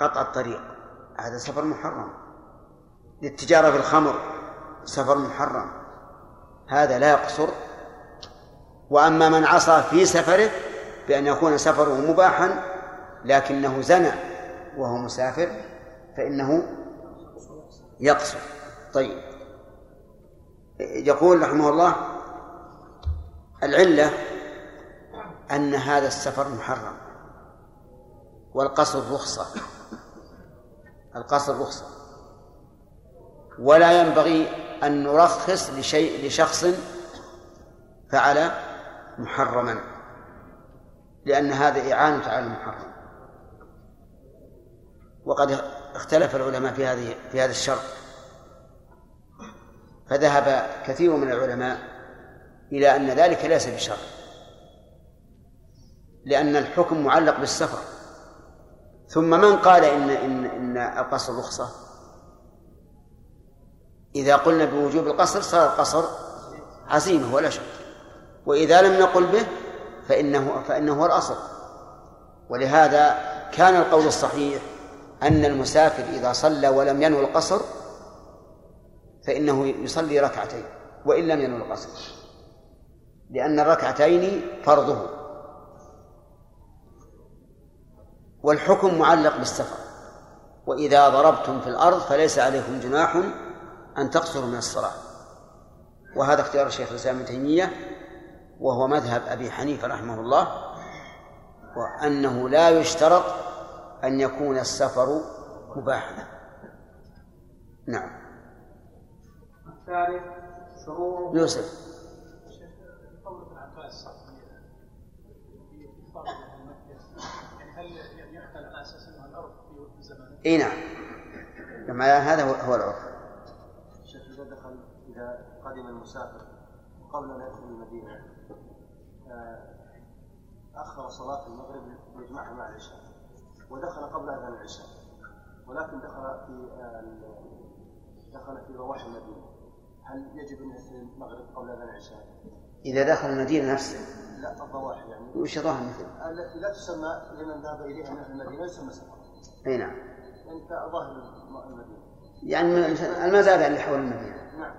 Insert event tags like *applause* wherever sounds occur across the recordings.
قطع الطريق. هذا سفر محرم. للتجارة في الخمر سفر محرم. هذا لا يقصر. وأما من عصى في سفره بأن يكون سفره مباحا لكنه زنى وهو مسافر فإنه يقصر. طيب. يقول رحمه الله العلة أن هذا السفر محرم والقصر رخصة. القصر رخصة. ولا ينبغي أن نرخص لشيء لشخص فعل محرما لأن هذا إعانة على المحرم. وقد اختلف العلماء في هذه في هذا الشرط. فذهب كثير من العلماء إلى أن ذلك ليس بشرط لأن الحكم معلق بالسفر. ثم من قال إن إن إن القصر رخصة؟ إذا قلنا بوجوب القصر صار القصر عزيمة ولا شك. وإذا لم نقل به فإنه فإنه هو الأصل. ولهذا كان القول الصحيح أن المسافر إذا صلى ولم ينوي القصر فإنه يصلي ركعتين وإن لم ينوي القصر لأن الركعتين فرضه. والحكم معلق بالسفر. وإذا ضربتم في الأرض فليس عليكم جناح أن تقصروا من الصلاة. وهذا اختيار الشيخ الإسلام ابن تيمية وهو مذهب أبي حنيفة رحمه الله وأنه لا يشترط أن يكون السفر مباحا. نعم. الثالث شروط يوسف. إي نعم. لما هذا هو, هو العرف. شيخ إذا دخل إذا قدم المسافر قبل أن يدخل المدينة آه، أخر صلاة المغرب ليجمعها مع العشاء ودخل قبل أذان العشاء ولكن دخل في آه، دخل في رواح المدينة هل يجب أن يصلي المغرب قبل أذان العشاء؟ إذا دخل المدينة نفسه. لا الضواحي يعني وش الضواحي مثل؟ التي لا تسمى لمن ذهب إليها من أهل المدينة يسمى سفر. أي نعم. يعني كظاهر المدينة. يعني المزارع اللي حول المدينة. نعم.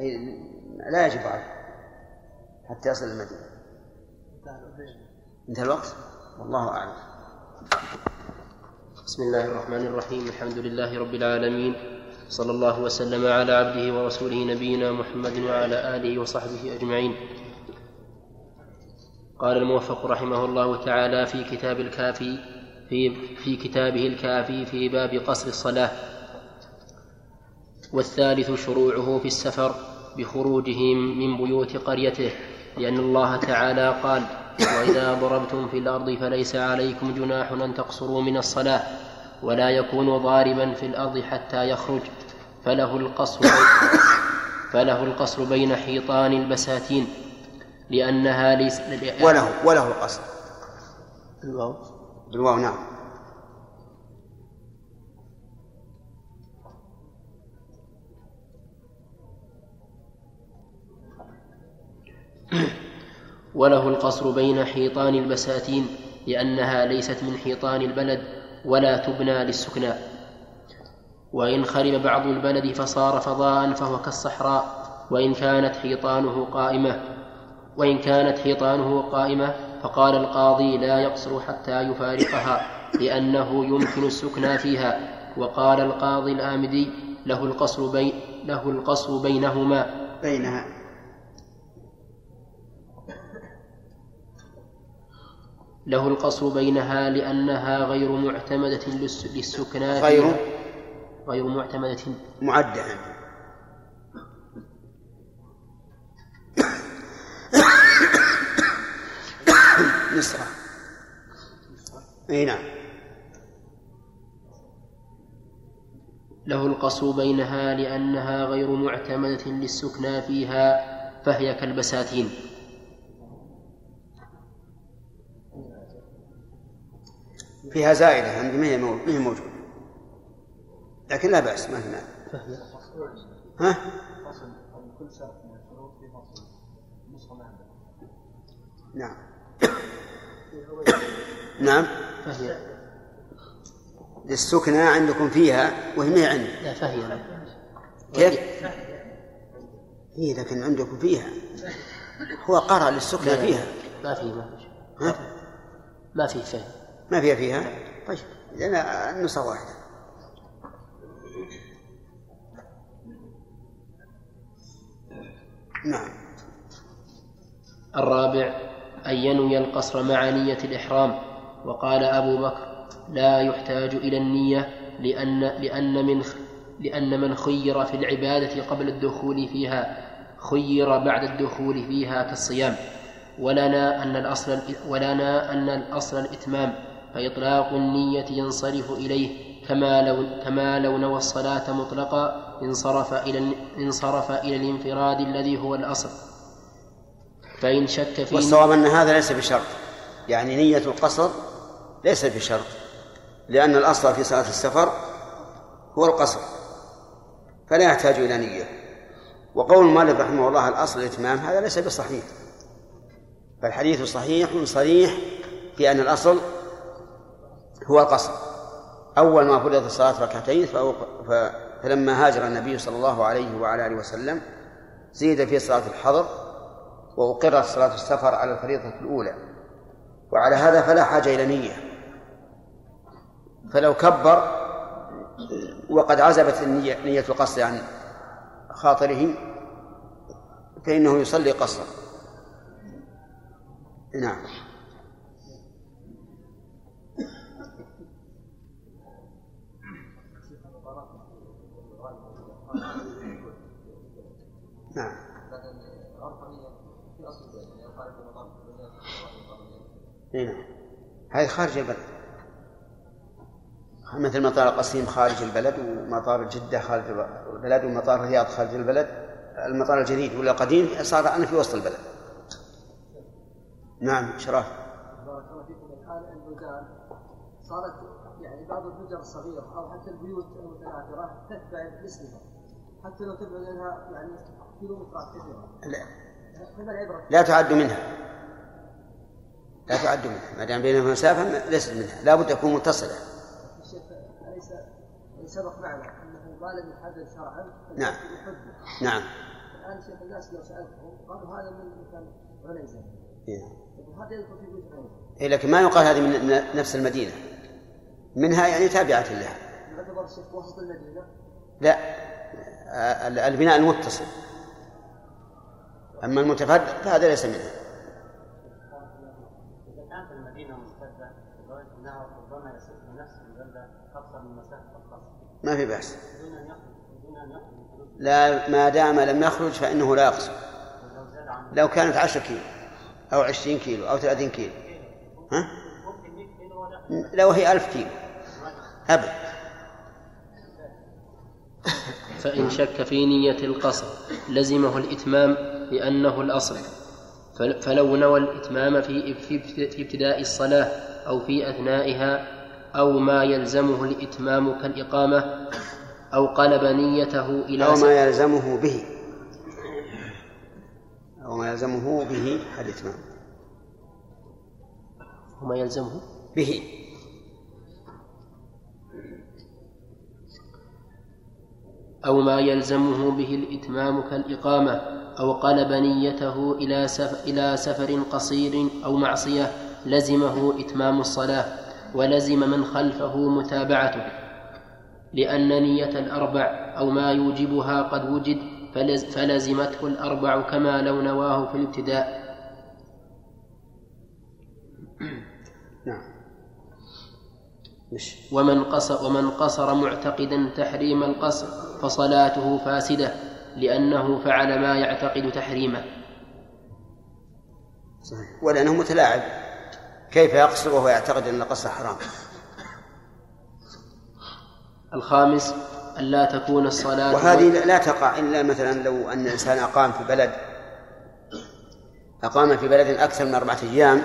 أي لا يجب عليه حتى يصل المدينة. انتهى الوقت؟ والله أعلم. بسم الله الرحمن الرحيم الحمد لله رب العالمين صلى الله وسلم على عبده ورسوله نبينا محمد وعلى آله وصحبه أجمعين قال الموفق رحمه الله تعالى في كتاب الكافي في في كتابه الكافي في باب قصر الصلاة. والثالث شروعه في السفر بخروجهم من بيوت قريته لأن الله تعالى قال وإذا ضربتم في الأرض فليس عليكم جناح أن تقصروا من الصلاة ولا يكون ضاربا في الأرض حتى يخرج. فله القصر فله القصر بين حيطان البساتين. لأنها ليس وله وله القصر الواو. بالواو نعم. وله القصر بين حيطان البساتين لأنها ليست من حيطان البلد ولا تبنى للسكنى وإن خرب بعض البلد فصار فضاء فهو كالصحراء وإن كانت حيطانه قائمة وإن كانت حيطانه قائمة فقال القاضي لا يقصر حتى يفارقها لأنه يمكن السكنى فيها. وقال القاضي الآمدي له القصر بين له القصر بينهما. بينها. له القصر بينها لأنها غير معتمدة للسكنى غير غير معتمدة. معدة. مصر. أي نعم. له القصر بينها لأنها غير معتمدة للسكنى فيها فهي كالبساتين. فيها زائدة عندي ما هي موجودة. لكن لا بأس ما هنا ها؟ نعم. نعم. فهي. للسكنى عندكم فيها وهي ما عندي. لا فهي كيف؟ هي لكن عندكم فيها. هو قرأ للسكنى فيها. ما في ما في؟ ما في فهم ما فيها فيها؟ طيب. لأن النسخة واحدة. نعم. الرابع. أن ينوي القصر مع نية الإحرام؟ وقال أبو بكر لا يحتاج إلى النية لأن لأن من لأن من خير في العبادة قبل الدخول فيها خير بعد الدخول فيها كالصيام ولنا أن الأصل ولنا أن الأصل الإتمام فإطلاق النية ينصرف إليه كما لو كما لو نوى الصلاة مطلقا انصرف إلى انصرف إلى الانفراد الذي هو الأصل. فإن شك في والصواب أن هذا ليس بشرط. يعني نية القصر ليس بشرط لأن الأصل في صلاة السفر هو القصر فلا يحتاج إلى نية. وقول المؤلف رحمه الله الأصل الإتمام هذا ليس بصحيح فالحديث صحيح صريح في أن الأصل هو القصر أول ما فرضت الصلاة ركعتين فلما هاجر النبي صلى الله عليه وعلى آله وسلم زيد في صلاة الحضر وأقرت صلاة السفر على الفريضة الأولى. وعلى هذا فلا حاجة إلى نية. فلو كبر وقد عزبت النية نية القصر عن خاطره فإنه يصلي قصرا نعم. نعم. نعم. هذه خارج البلد. مثل مطار القصيم خارج البلد ومطار جدة خارج البلد ومطار الرياض خارج البلد. المطار الجديد ولا القديم صار أنا في وسط البلد. نعم شرف بارك الله فيكم. البلدان صارت يعني بعض الحجر الصغيرة أو حتى البيوت المتناثرة تتبع باسمها حتى لو تبعد منها يعني كيلومترات كثيرة. لا؟ لا تعد منها. لا تعد منها. ما دام بينهما مسافة ليست منها. لا بد تكون متصلة سبق معنا أنه ما لم يحدد شرعا نعم. نعم. الآن شيخ الناس لو سألتهم قالوا هذا من مثل عنيزة هذا يدخل في بيوت عنيزة إيه لكن ما يقال هذه من نفس المدينة. منها يعني تابعة لها. يعتبر الشيخ وسط المدينة. لا. آه، البناء المتصل. أما المتفرد فهذا ليس منها إذا كانت المدينة ممتدة لدرجة أنها ربما يصل لنفس البلدة أكثر من مسافة القصر. ما في بأس. دون أن يخرج دون أن يخرج من حدود لا ما دام لم يخرج فإنه لا يقصر. ولو زاد عن لو كانت عشر كيلو أو عشرين كيلو أو ثلاثين كيلو. ها؟ ممكن 100 كيلو ولا لو هي ألف كيلو. أبد. فإن شك في نية القصر لزمه الإتمام لأنه الأصل. فل- فلو نوى الإتمام في في ابتداء الصلاة أو في أثنائها أو ما يلزمه الإتمام كالإقامة أو قلب نيته إلى أو ما يلزمه به. أو ما يلزمه به الإتمام. وما يلزمه به. أو ما يلزمه به الإتمام كالإقامة أو قلب نيته إلى سف إلى سفر قصير أو معصية لزمه إتمام الصلاة ولزم من خلفه متابعته. لأن نية الأربع أو ما يوجبها قد وجد فلز فلزمته الأربع كما لو نواه في الابتداء. نعم. ومن قصر ومن قصر معتقدا تحريم القصر فصلاته فاسدة. لأنه فعل ما يعتقد تحريمه. صحيح. ولأنه متلاعب. كيف يقصر وهو يعتقد أن القصر حرام؟ الخامس ألا تكون الصلاة وهذه لا تقع إلا مثلا لو أن الإنسان أقام في بلد. أقام في بلد أكثر من أربعة أيام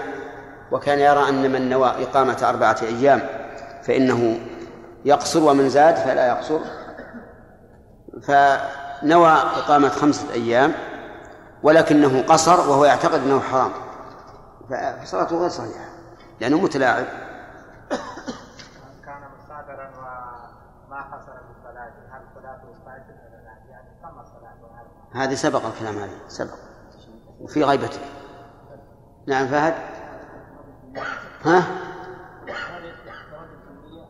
وكان يرى أن من نوى إقامة أربعة أيام فإنه يقصر ومن زاد فلا يقصر. فنوى إقامة خمسة أيام ولكنه قصر وهو يعتقد أنه حرام. فصلاته غير صحيحة لأنه متلاعب. كان مستعذرا ما قصر في الصلاة هل صلاته فاسدة ولا لا؟ يعني صلاته هذه سبق الكلام عليه سبق. وفي غيبته نعم فهد. ها؟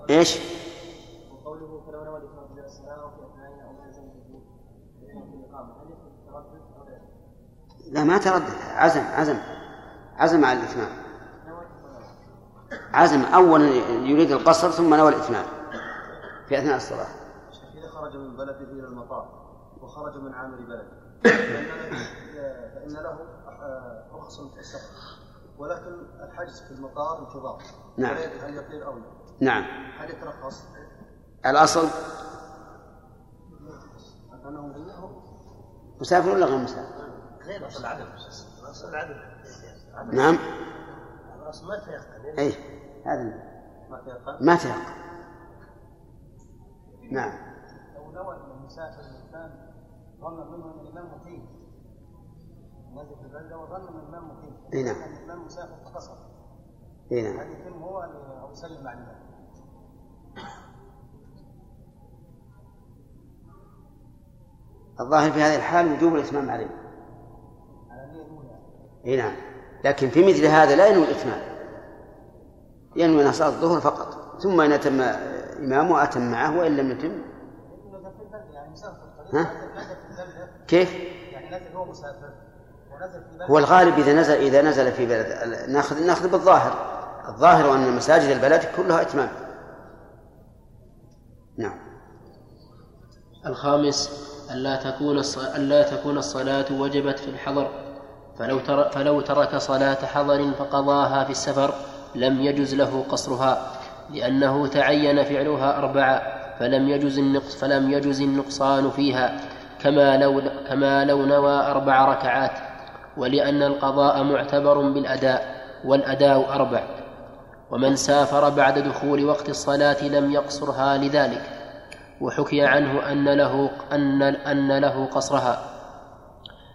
إيش؟ وقوله فلو نوى الإفراد من الصلاة في هل يكون تردد أو لا؟ ما تردد. عزم عزم. عزم على الإتمام. عزم. أولا يريد القصر ثم نوى الإتمام في أثناء الصلاة. إذا خرج من بلده إلى المطار وخرج من عامل بلده. فإن له- رخص في السفر ولكن الحجز في المطار انتظار. نعم. هل يطير أو لا؟ نعم. هل يترخص؟ الأصل مسافر ولا غير مسافر؟ غير أصل عدم أصل عدم. نعم. الأصل ما تيقن. أي هذا ما تيقن. ما تيقن. نعم. لو نوى المسافر الإنسان ظن منه أن الإمام مقيم نزل في البلدة وظن أن الإمام مقيم أي نعم. أن الإمام مسافر فقصر. اي نعم. هل يتم هو أو يسلم مع الإمام؟ الظاهر في هذه الحال وجوب الإتمام عليه. إي نعم. لكن في مثل هذا لا ينوي الإتمام. ينوي صلاة الظهر فقط. ثم إن أتم إمامه أتم معه وإن لم يتم. ها؟ كيف؟ يعني هو مسافر هو الغالب إذا نزل إذا نزل في بلد ناخذ ناخذ بالظاهر. الظاهر أن مساجد البلد كلها إتمام. نعم. الخامس ألا تكون ألا تكون الصلاة وجبت في الحضر. فلو فلو ترك صلاة حضر فقضاها في السفر لم يجز له قصرها لأنه تعين فعلها أربعة فلم يجز النقص فلم يجز النقصان فيها كما لو كما لو نوى أربع ركعات ولأن القضاء معتبر بالأداء والأداء أربع. ومن سافر بعد دخول وقت الصلاة لم يقصرها لذلك. وحكي عنه أن له أن أن له قصرها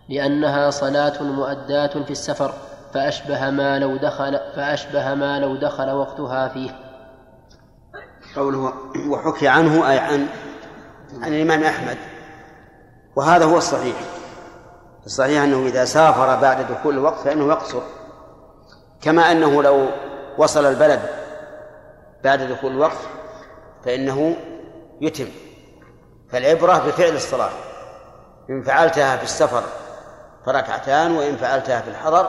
لأنها صلاة مؤداة في السفر فأشبه ما لو دخل فأشبه ما لو دخل وقتها فيه. قوله وحكي عنه أي عن عن الإمام أحمد. وهذا هو الصحيح. الصحيح أنه إذا سافر بعد دخول الوقت فإنه يقصر. كما أنه لو وصل البلد بعد دخول الوقت فإنه يتم. فالعبرة بفعل الصلاة. إن فعلتها في السفر فركعتان وإن فعلتها في الحضر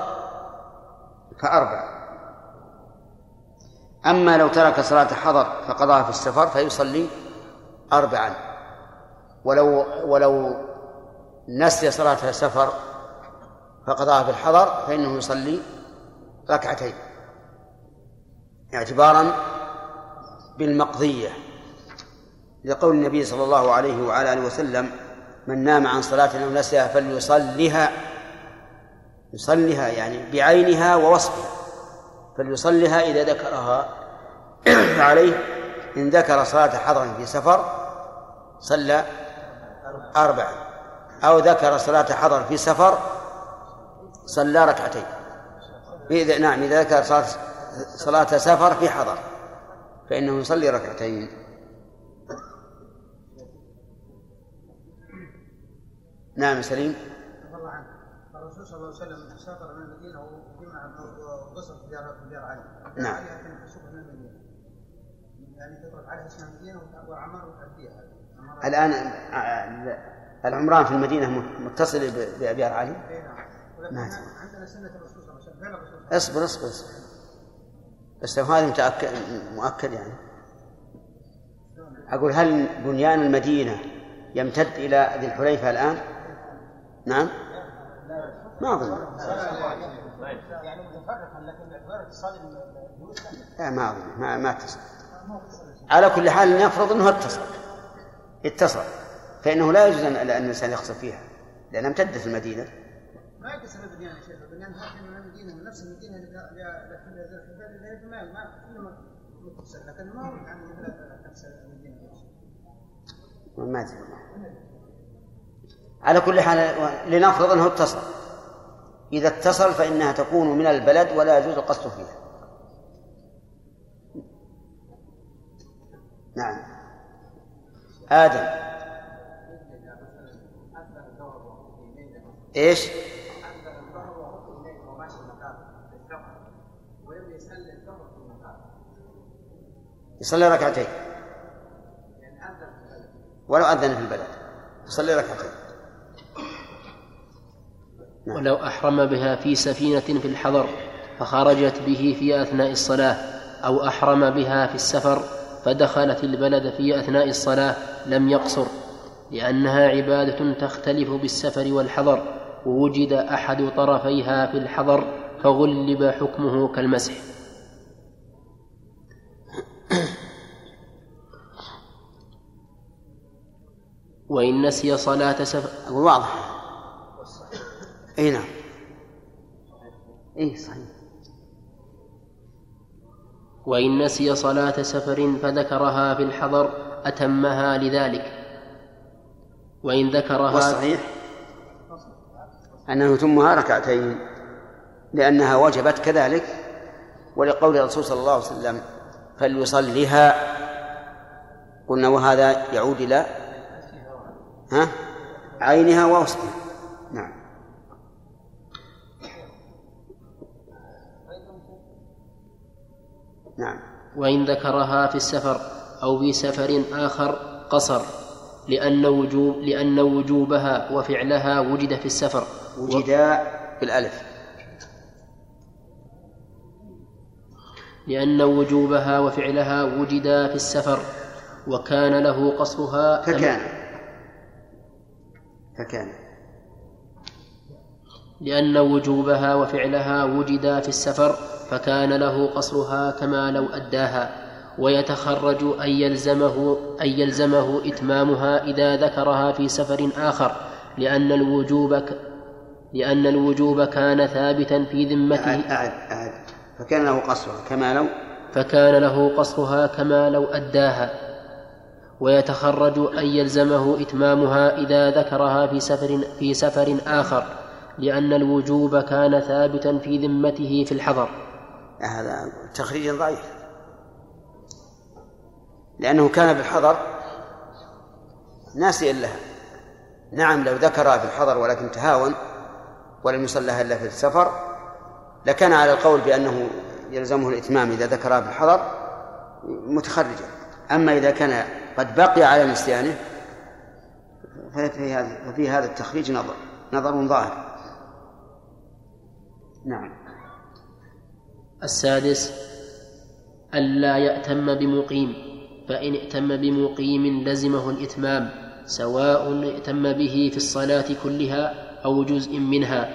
فأربع. أما لو ترك صلاة حضر فقضاها في السفر فيصلي أربعا. ولو ولو نسي صلاة السفر فقضاها في الحضر فإنه يصلي ركعتين. اعتبارا بالمقضية. لقول النبي صلى الله عليه وعلى آله وسلم من نام عن صلاة أو نسيها فليصليها يصليها يعني بعينها ووصفها فليصلها إذا ذكرها *coughs* فعليه إن ذكر صلاة حضر في سفر صلى أربعا أو ذكر صلاة حضر في سفر صلى ركعتين. إذا نعم إذا ذكر صلاة صلاة سفر في حضر فإنه يصلي ركعتين. نعم سليم. الله عنه الرسول صلى الله عليه وسلم سافر من المدينة وجمع وقصر في دار دار علي نعم. علي كان يسوق من المدينة. يعني تترك عليها اسمها المدينة وعمار وتعديها آه، العمران في المدينة متصل ب- بأبيار علي إيه نعم. ولكن نعم. عندنا سنة الرسول صلى الله عليه وسلم. فعل الرسول اصبر اصبر اصبر. بس لو هذا متأكد مؤكد يعني. أقول هل بنيان المدينة يمتد إلى ذي الحليفة الآن؟ نعم؟ ما أظن. يعني متفرقا لكن باعتبار اتصال لا. ما أظن. ما, ما اتصل. على كل حال نفرض أنه اتصل. اتصل. فإنه لا يجوز أن الإنسان يقصر فيها. لأنها امتدت المدينة. ما يكسر البنيان يا شيخ. البنيان هذه من المدينة من نفس في ما ما لكن ما هو يعني نفس المدينة. ما أدري. على كل حال لنفرض أنه اتصل. إذا اتصل فإنها تكون من البلد ولا يجوز القصد فيها. نعم. آدم. إيش؟ يصلي ركعتين. ولو أذن في البلد. يصلي ركعتين. ولو أحرم بها في سفينة في الحضر فخرجت به في أثناء الصلاة أو أحرم بها في السفر فدخلت البلد في أثناء الصلاة لم يقصر لأنها عبادة تختلف بالسفر والحضر ووجد أحد طرفيها في الحضر فغلب حكمه كالمسح. *coughs* وإن نسي صلاة سفر واضح. أي نعم. أي صحيح. وإن نسي صلاة سفر فذكرها في الحضر أتمها لذلك. وإن ذكرها والصحيح أنه يتمها ركعتين لأنها وجبت كذلك. ولقول الرسول صلى الله عليه وسلم فليصليها. قلنا وهذا يعود إلى ها عينها ووصفها نعم نعم. وإن ذكرها في السفر أو في سفر آخر قصر لأن وجوب لأن وجوبها وفعلها وجد في السفر. وجدا بالألف. لأن وجوبها وفعلها وجدا في السفر وكان له قصرها فكان. فكان. لأن وجوبها وفعلها وجدا في السفر فكان له قصرها كما لو أداها ويتخرج أن يلزمه أن يلزمه إتمامها إذا ذكرها في سفر آخر لأن الوجوب ك... لأن الوجوب كان ثابتا في ذمته. أعد أعد أعد. فكان له قصرها كما لو فكان له قصرها كما لو أداها. ويتخرج أن يلزمه إتمامها إذا ذكرها في سفر في سفر آخر. لأن الوجوب كان ثابتا في ذمته في الحضر. هذا تخريج ضعيف. لأنه كان بالحضر ناسيا لها. نعم لو ذكرها في الحضر ولكن تهاون ولم يصلها إلا في السفر لكان على القول بأنه يلزمه الإتمام إذا ذكرها في الحضر متخرجا. أما إذا كان قد بقي على نسيانه ففي هذا التخريج نظر نظر ظاهر. نعم. السادس ألا يأتم بمقيم فإن ائتم بمقيم لزمه الإتمام سواء ائتم به في الصلاة كلها أو جزء منها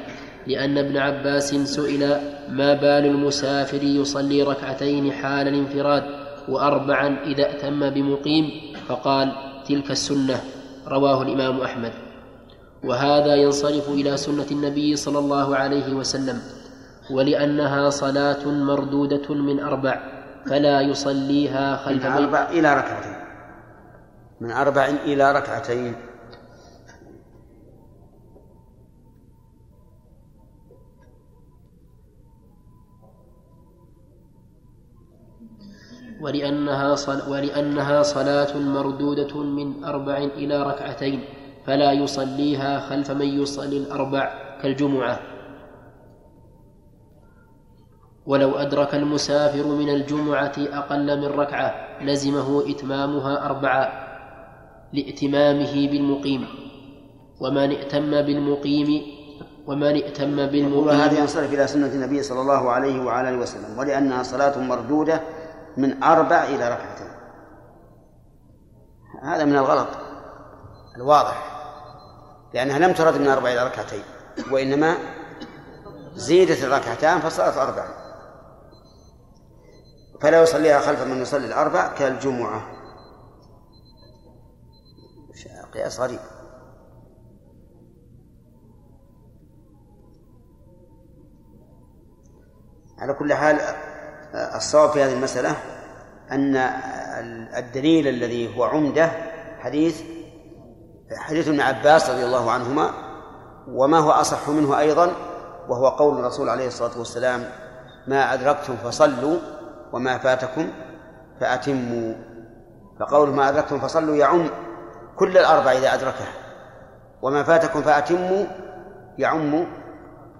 لأن ابن عباس سئل ما بال المسافر يصلي ركعتين حال الانفراد وأربعا إذا ائتم بمقيم؟ فقال تلك السنة. رواه الإمام أحمد. وهذا ينصرف إلى سنة النبي صلى الله عليه وسلم. ولأنها صلاة مردودة من أربع فلا يصليها خلف من أربع إلى ركعتين. من أربع إلى ركعتين. ولأنها, صل ولأنها صلاة مردودة من أربع إلى ركعتين فلا يصليها خلف من يصلي الأربع كالجمعة. ولو أدرك المسافر من الجمعة أقل من ركعة لزمه إتمامها أربعة لائتمامه بالمقيم. ومن ائتم بالمقيم ومن ائتم بالمقيم. وهذا ينصرف إلى سنة النبي صلى الله عليه وعلى آله وسلم ولأنها صلاة مردودة من أربع إلى ركعتين. هذا من الغلط الواضح لأنها لم ترد من أربع إلى ركعتين وإنما زيدت الركعتان فصارت أربع. فلا يصليها خلف من يصلي الأربع كالجمعة. قياس غريب على كل حال الصواب في هذه المسألة أن الدليل الذي هو عمدة حديث حديث ابن عباس رضي الله عنهما وما هو أصح منه أيضا وهو قول الرسول عليه الصلاة والسلام ما أدركتم فصلوا وما فاتكم فأتموا. فقول ما أدركتم فصلوا يعم كل الأربع إذا أدركها. وما فاتكم فأتموا يعم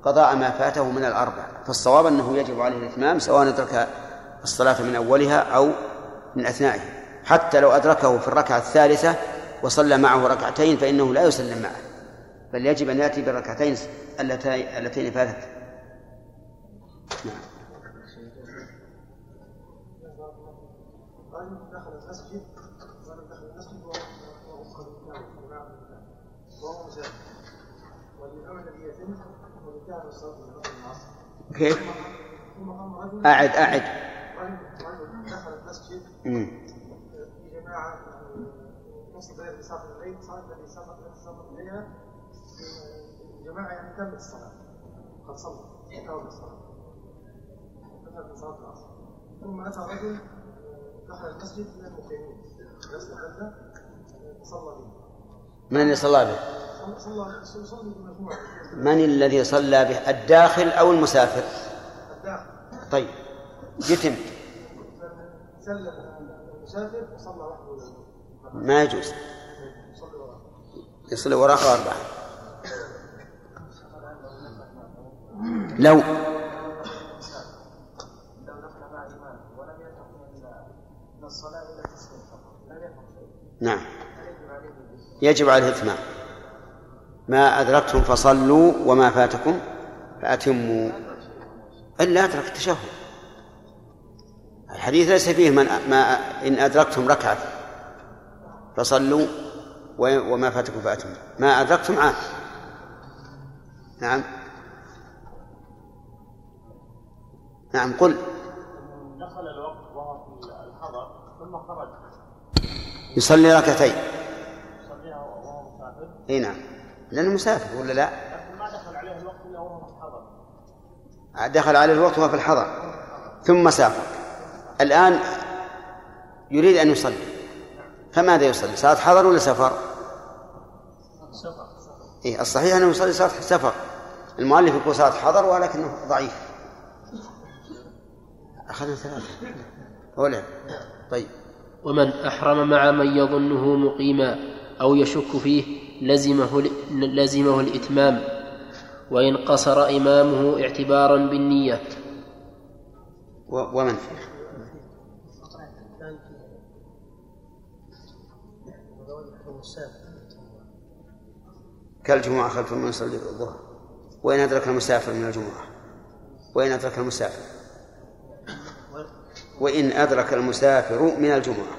قضاء ما فاته من الأربع فالصواب أنه يجب عليه الإتمام سواء أدرك الصلاة من أولها أو من أثنائها. حتى لو أدركه في الركعة الثالثة وصلى معه ركعتين فإنه لا يسلم معه. بل يجب أن يأتي بالركعتين اللتين فاتت. نعم. المسجد دخل المسجد وهو مسافر والإمام الذي يتم هو الصلاة العصر كيف؟ أعد أعد. دخل المسجد في جماعة نصف الليل ساقط الليل صلاة الذي ساقط ساقط الليل جماعة يعني تمت الصلاة. قد صلى. انتهى الصلاة دخل من صلاة. العصر ثم أتى رجل من يصلح صلى به؟ من الذي صلى به؟ الداخل أو المسافر؟ الداخل طيب. يتم. سلم المسافر وصلى ما يجوز. يصلي وراء أربعة. لو نعم. يجب عليه الإتمام ما أدركتم فصلوا وما فاتكم فأتموا. إلا أدرك التشهد. الحديث ليس فيه من ما إن أدركتم ركعة فصلوا وما فاتكم فأتموا. ما أدركتم عام. نعم. نعم قل دخل الوقت وهو في الحضر ثم خرج. يصلي ركعتين. يصليها وهو مسافر. إي نعم. لأنه مسافر ولا لا؟ ما دخل عليه الوقت إلا وهو في الحضر دخل عليه الوقت وهو في الحضر. ثم سافر. الآن يريد أن يصلي. فماذا يصلي؟ صلاة حضر ولا سفر؟ سفر. إيه الصحيح أنه يصلي صلاة سفر. المؤلف يقول صلاة حضر ولكنه ضعيف. أخذنا ثلاثة. ولا طيب. ومن أحرم مع من يظنه مقيما أو يشك فيه لزمه لزمه الإتمام وإن قصر إمامه اعتبارا بالنية. ومن كالجمعة خلف من يصلي الظهر وإن أدرك المسافر من الجمعة وإن أدرك المسافر. وإن أدرك المسافر من الجمعة.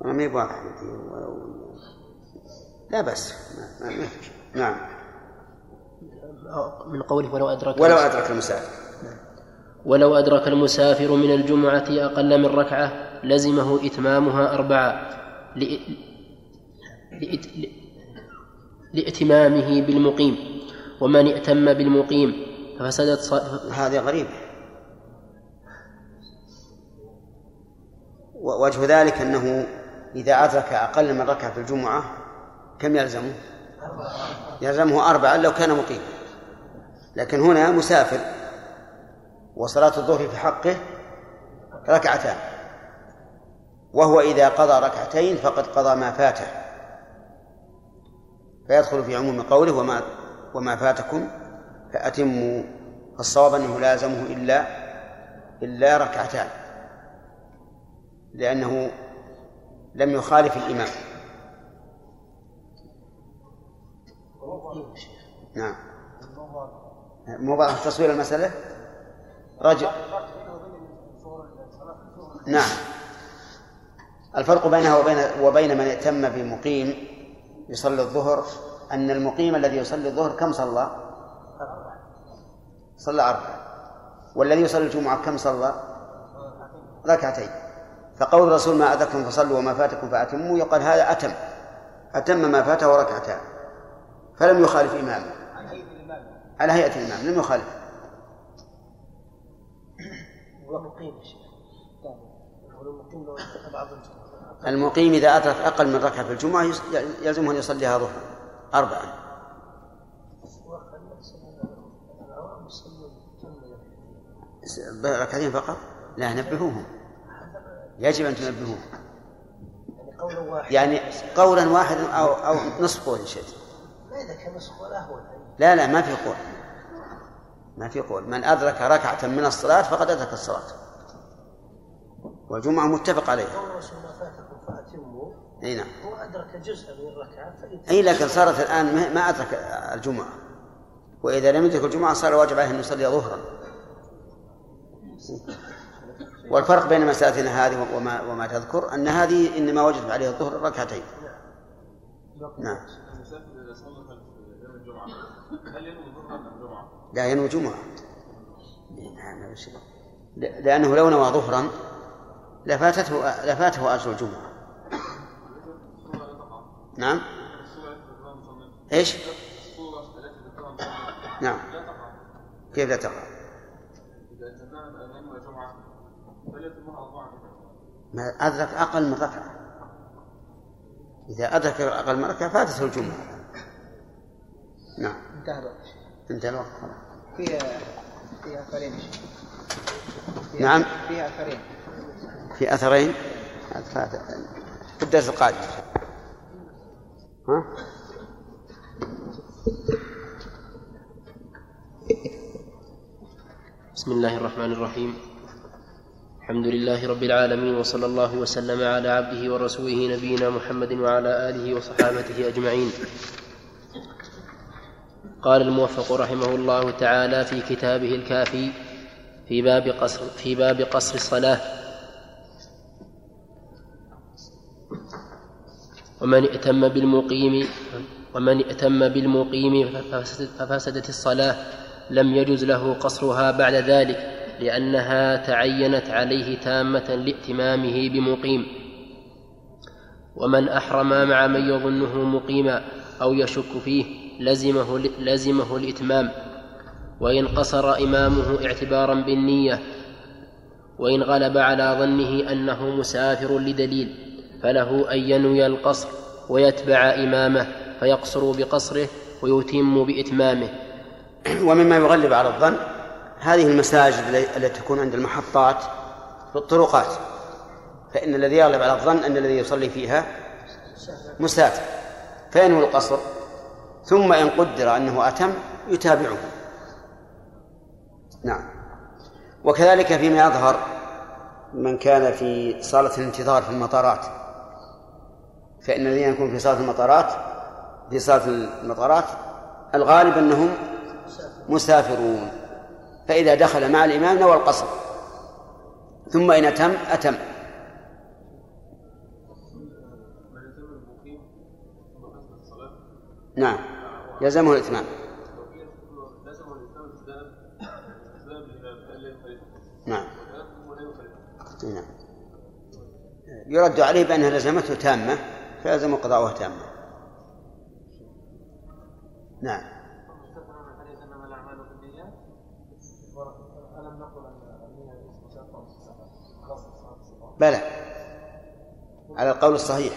ما لا بس. ما ما نعم. من قوله ولو أدرك ولو أدرك المسافر. ولو أدرك المسافر من الجمعة أقل من ركعة لزمه إتمامها أربعة لإتمامه بالمقيم. ومن ائتم بالمقيم ففسدت صلاة هذه غريبة. وجه ذلك أنه إذا أدرك أقل من ركعة في الجمعة كم يلزمه؟ يلزمه أربعة لو كان مقيما لكن هنا مسافر وصلاة الظهر في حقه ركعتان. وهو إذا قضى ركعتين فقد قضى ما فاته. فيدخل في عموم قوله وما وما فاتكم فأتموا الصواب أنه لازمه إلا إلا ركعتان لأنه لم يخالف الإمام. نعم. مو واضح تصوير المسألة؟ رجل نعم. الفرق بينها وبين وبين من ائتم بمقيم يصلي الظهر أن المقيم الذي يصلي الظهر كم صلى؟ صلى أربعة. والذي يصلي الجمعة كم صلى؟ ركعتين. فقول الرسول ما أدركتم فصلوا وما فاتكم فأتموا يقال هذا أتم. أتم ما فاته ركعتان. فلم يخالف إمامه على هيئة الإمام لم يخالف. المقيم إذا أدرك أقل من ركعة في الجمعة يلزمه أن يصليها ظهرا أربعا. ركعتين فقط؟ لا نبهوهم. يجب أن تنبهوه يعني قولا واحدا أو أو نصف قول إن شئت. لا لا لا ما في قول. ما في قول. من أدرك ركعة من الصلاة فقد أدرك الصلاة. والجمعة متفق عليها. أي نعم. هو أدرك جزءا من الركعة فإن أي لكن صارت الآن ما- أدرك الجمعة. وإذا لم يدرك الجمعة صار واجب عليه أن يصلي ظهرا. والفرق بين مسألتنا هذه وما وما تذكر أن هذه إنما وجب عليها الظهر ركعتين نعم؟ لا ينوي جمعة نعم، لأنه لو نوى ظهرا لفاتته لفاته أجر الجمعة نعم إيش؟ نعم كيف لا تقع؟ اذا تمام ان ينوي جمعه فليتمها اربعه ما أدرك أقل من ركعة. إذا أدرك أقل من ركعة فاتته الجمعة نعم. انتهى الوقت. انتهى الوقت. خلاص. في في أثرين. يا شيخ. في- نعم. في أثرين. في أثرين؟ في الدرس القادم. ها؟ بسم الله الرحمن الرحيم. الحمد لله رب العالمين وصلى الله وسلم على عبده ورسوله نبينا محمد وعلى آله وصحابته أجمعين. قال الموفق رحمه الله تعالى في كتابه الكافي في باب قصر في باب قصر الصلاة ومن ائتم بالمقيم ومن ائتم بالمقيم ففسدت, الصلاة لم يجز له قصرها بعد ذلك. لأنها تعينت عليه تامة لائتمامه بمقيم. ومن أحرم مع من يظنه مقيما أو يشك فيه لزمه لزمه الإتمام. وإن قصر إمامه اعتبارا بالنية. وإن غلب على ظنه أنه مسافر لدليل فله أن ينوي القصر ويتبع إمامه فيقصر بقصره ويتم بإتمامه. ومما يغلب على الظن هذه المساجد التي تكون عند المحطات في الطرقات فإن الذي يغلب على الظن أن الذي يصلي فيها مسافر. فينوي القصر ثم إن قدر أنه أتم يتابعه. نعم. وكذلك فيما يظهر من كان في صالة الانتظار في المطارات. فإن الذين يكون في صالة المطارات في صالة المطارات الغالب أنهم مسافرون. فإذا دخل مع الإمام نوى القصر. ثم إن أتم أتم. نعم. يلزمه الإتمام. نعم. نعم. يرد عليه بأنها لزمته تامة فيلزم قضاؤها تامة. نعم انما الاعمال بالنيات ألم نقل أن النية ليست شرطا في الصلاة خاصة صلاة الصباح بلى على القول الصحيح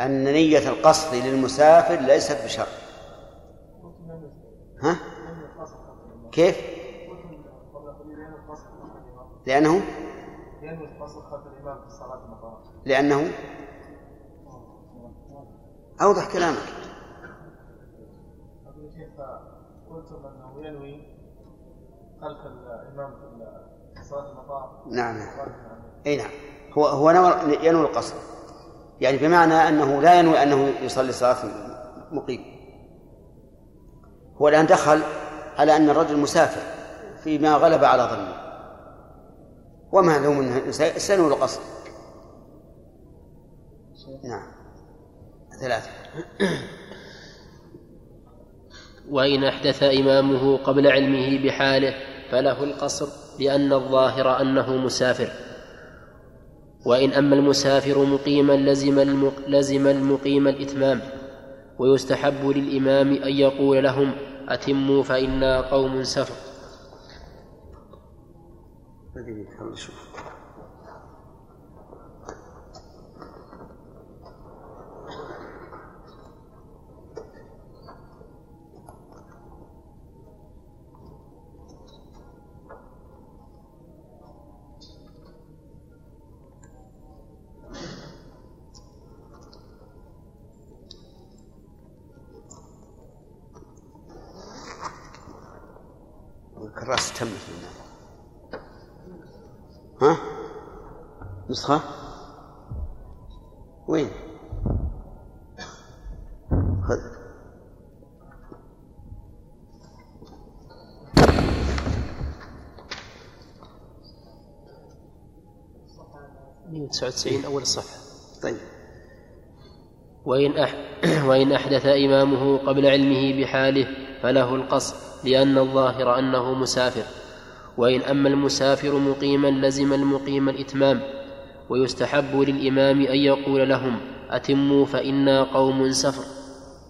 أن نية القصد للمسافر ليست بشرط. ها؟ كيف؟ لأنه؟ لأنه؟ أوضح كلامك. قلتم أنه ينوي خلف الإمام في صلاة المطار نعم. أي نعم. هو هو نوى ينوي القصر. يعني بمعنى أنه لا ينوي أنه يصلي صلاة مقيم. هو الآن دخل على أن الرجل مسافر فيما غلب على ظنه. وما له من سنوي القصر. نعم. ثلاثة. *clears throat* وإن أحدث إمامه قبل علمه بحاله فله القصر لأن الظاهر أنه مسافر. وإن أما المسافر مقيما لزم المق... لزم المقيم الإتمام ويستحب للإمام أن يقول لهم أتموا فإنا قوم سفر. تمت ها؟ نسخة؟ وين؟ خذ. مئة وتسعة وتسعين أول الصفحة. طيب. وإن, أح *clears throat* وإن أحدث إمامه قبل علمه بحاله فله القصر لأن الظاهر أنه مسافر وإن أما المسافر مقيما لزم المقيم الإتمام ويستحب للإمام أن يقول لهم أتموا فإنا قوم سفر.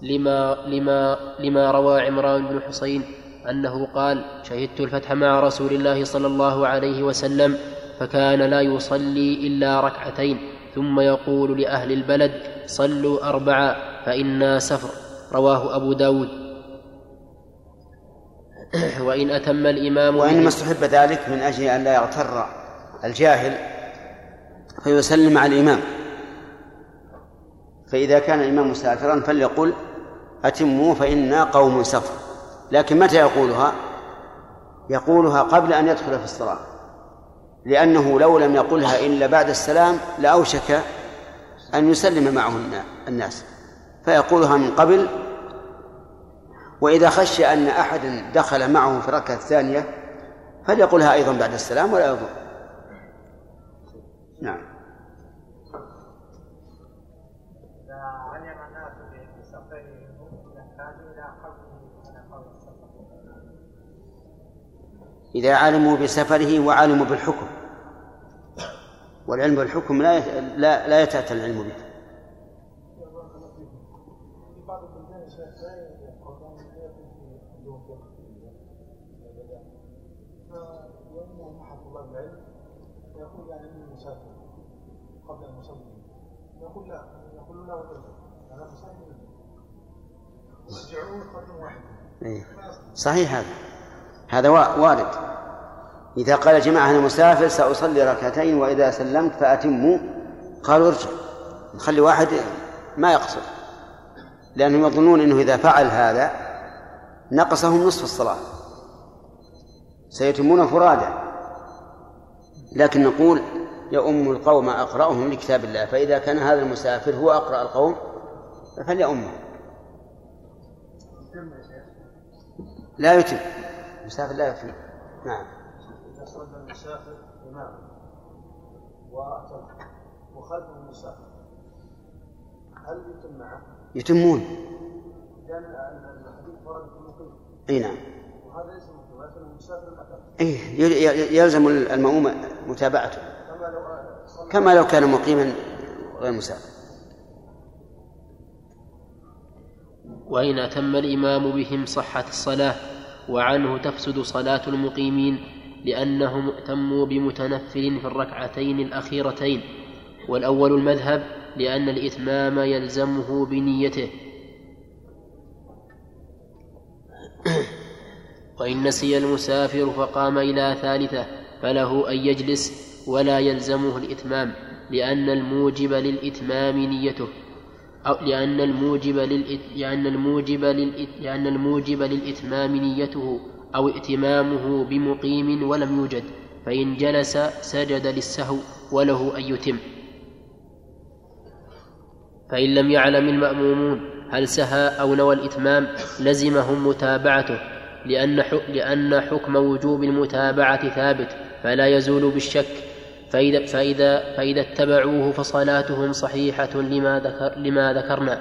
لما لما لما روى عمران بن حسين أنه قال شهدت الفتح مع رسول الله صلى الله عليه وسلم فكان لا يصلي إلا ركعتين ثم يقول لأهل البلد صلوا أربعا فإنا سفر. رواه أبو داود. *clears throat* وإن أتم الإمام وإنما استحب ذلك من أجل أن لا يغتر الجاهل فيسلم على الإمام. فإذا كان الإمام مسافرا فليقل أتموا فإنا قوم سفر. لكن متى يقولها؟ يقولها قبل أن يدخل في الصلاة. لأنه لو لم يقلها إلا بعد السلام لأوشك أن يسلم معه الناس. فيقولها من قبل وإذا خشي أن أحدا دخل معه في الركعة الثانية فليقلها أيضا بعد السلام ولا يضر. نعم. إذا علموا بسفره وعلموا بالحكم والعلم بالحكم لا لا لا يتأتى العلم به. يقول يعني اني مسافر قبل ان اصلي يقول لا يقول لا أنا مسافر قدم واحد. إيه. صحيح هذا. هذا وارد. إذا قال جماعة أنا مسافر سأصلي ركعتين وإذا سلمت فأتموا قالوا ارجع. نخلي واحد ما يقصر. لأنهم يظنون أنه إذا فعل هذا نقصهم نصف الصلاة. سيتمون فرادى لكن نقول يؤم القوم أقرأهم لكتاب الله فإذا كان هذا المسافر هو أقرأ القوم فليؤمه لا يتم المسافر لا يتم نعم. المسافر إمام وخلفه المسافر هل يتم معه؟ يتمون. لأن الحديث ورد في المقيم إي نعم. وهذا ليس اي يلزم المأموم متابعته. كما لو كان مقيما غير مسافر وإن أتم الإمام بهم صحت الصلاة وعنه تفسد صلاة المقيمين لأنهم ائتموا بمتنفل في الركعتين الأخيرتين. والأول المذهب لأن الإتمام يلزمه بنيته. *coughs* وإن نسي المسافر فقام إلى ثالثة فله أن يجلس ولا يلزمه الإتمام لأن الموجب للإتمام نيته. أو لأن الموجب للإت... لأن الموجب للإت... لأن الموجب للإتمام نيته أو ائتمامه بمقيم ولم يوجد فإن جلس سجد للسهو وله أن يتم. فإن لم يعلم المأمومون هل سهى أو نوى الإتمام لزمهم متابعته. لأن لأن حكم وجوب المتابعة ثابت فلا يزول بالشك. فإذا, فإذا, فإذا اتبعوه فصلاتهم صحيحة لما, ذكر لما ذكرنا.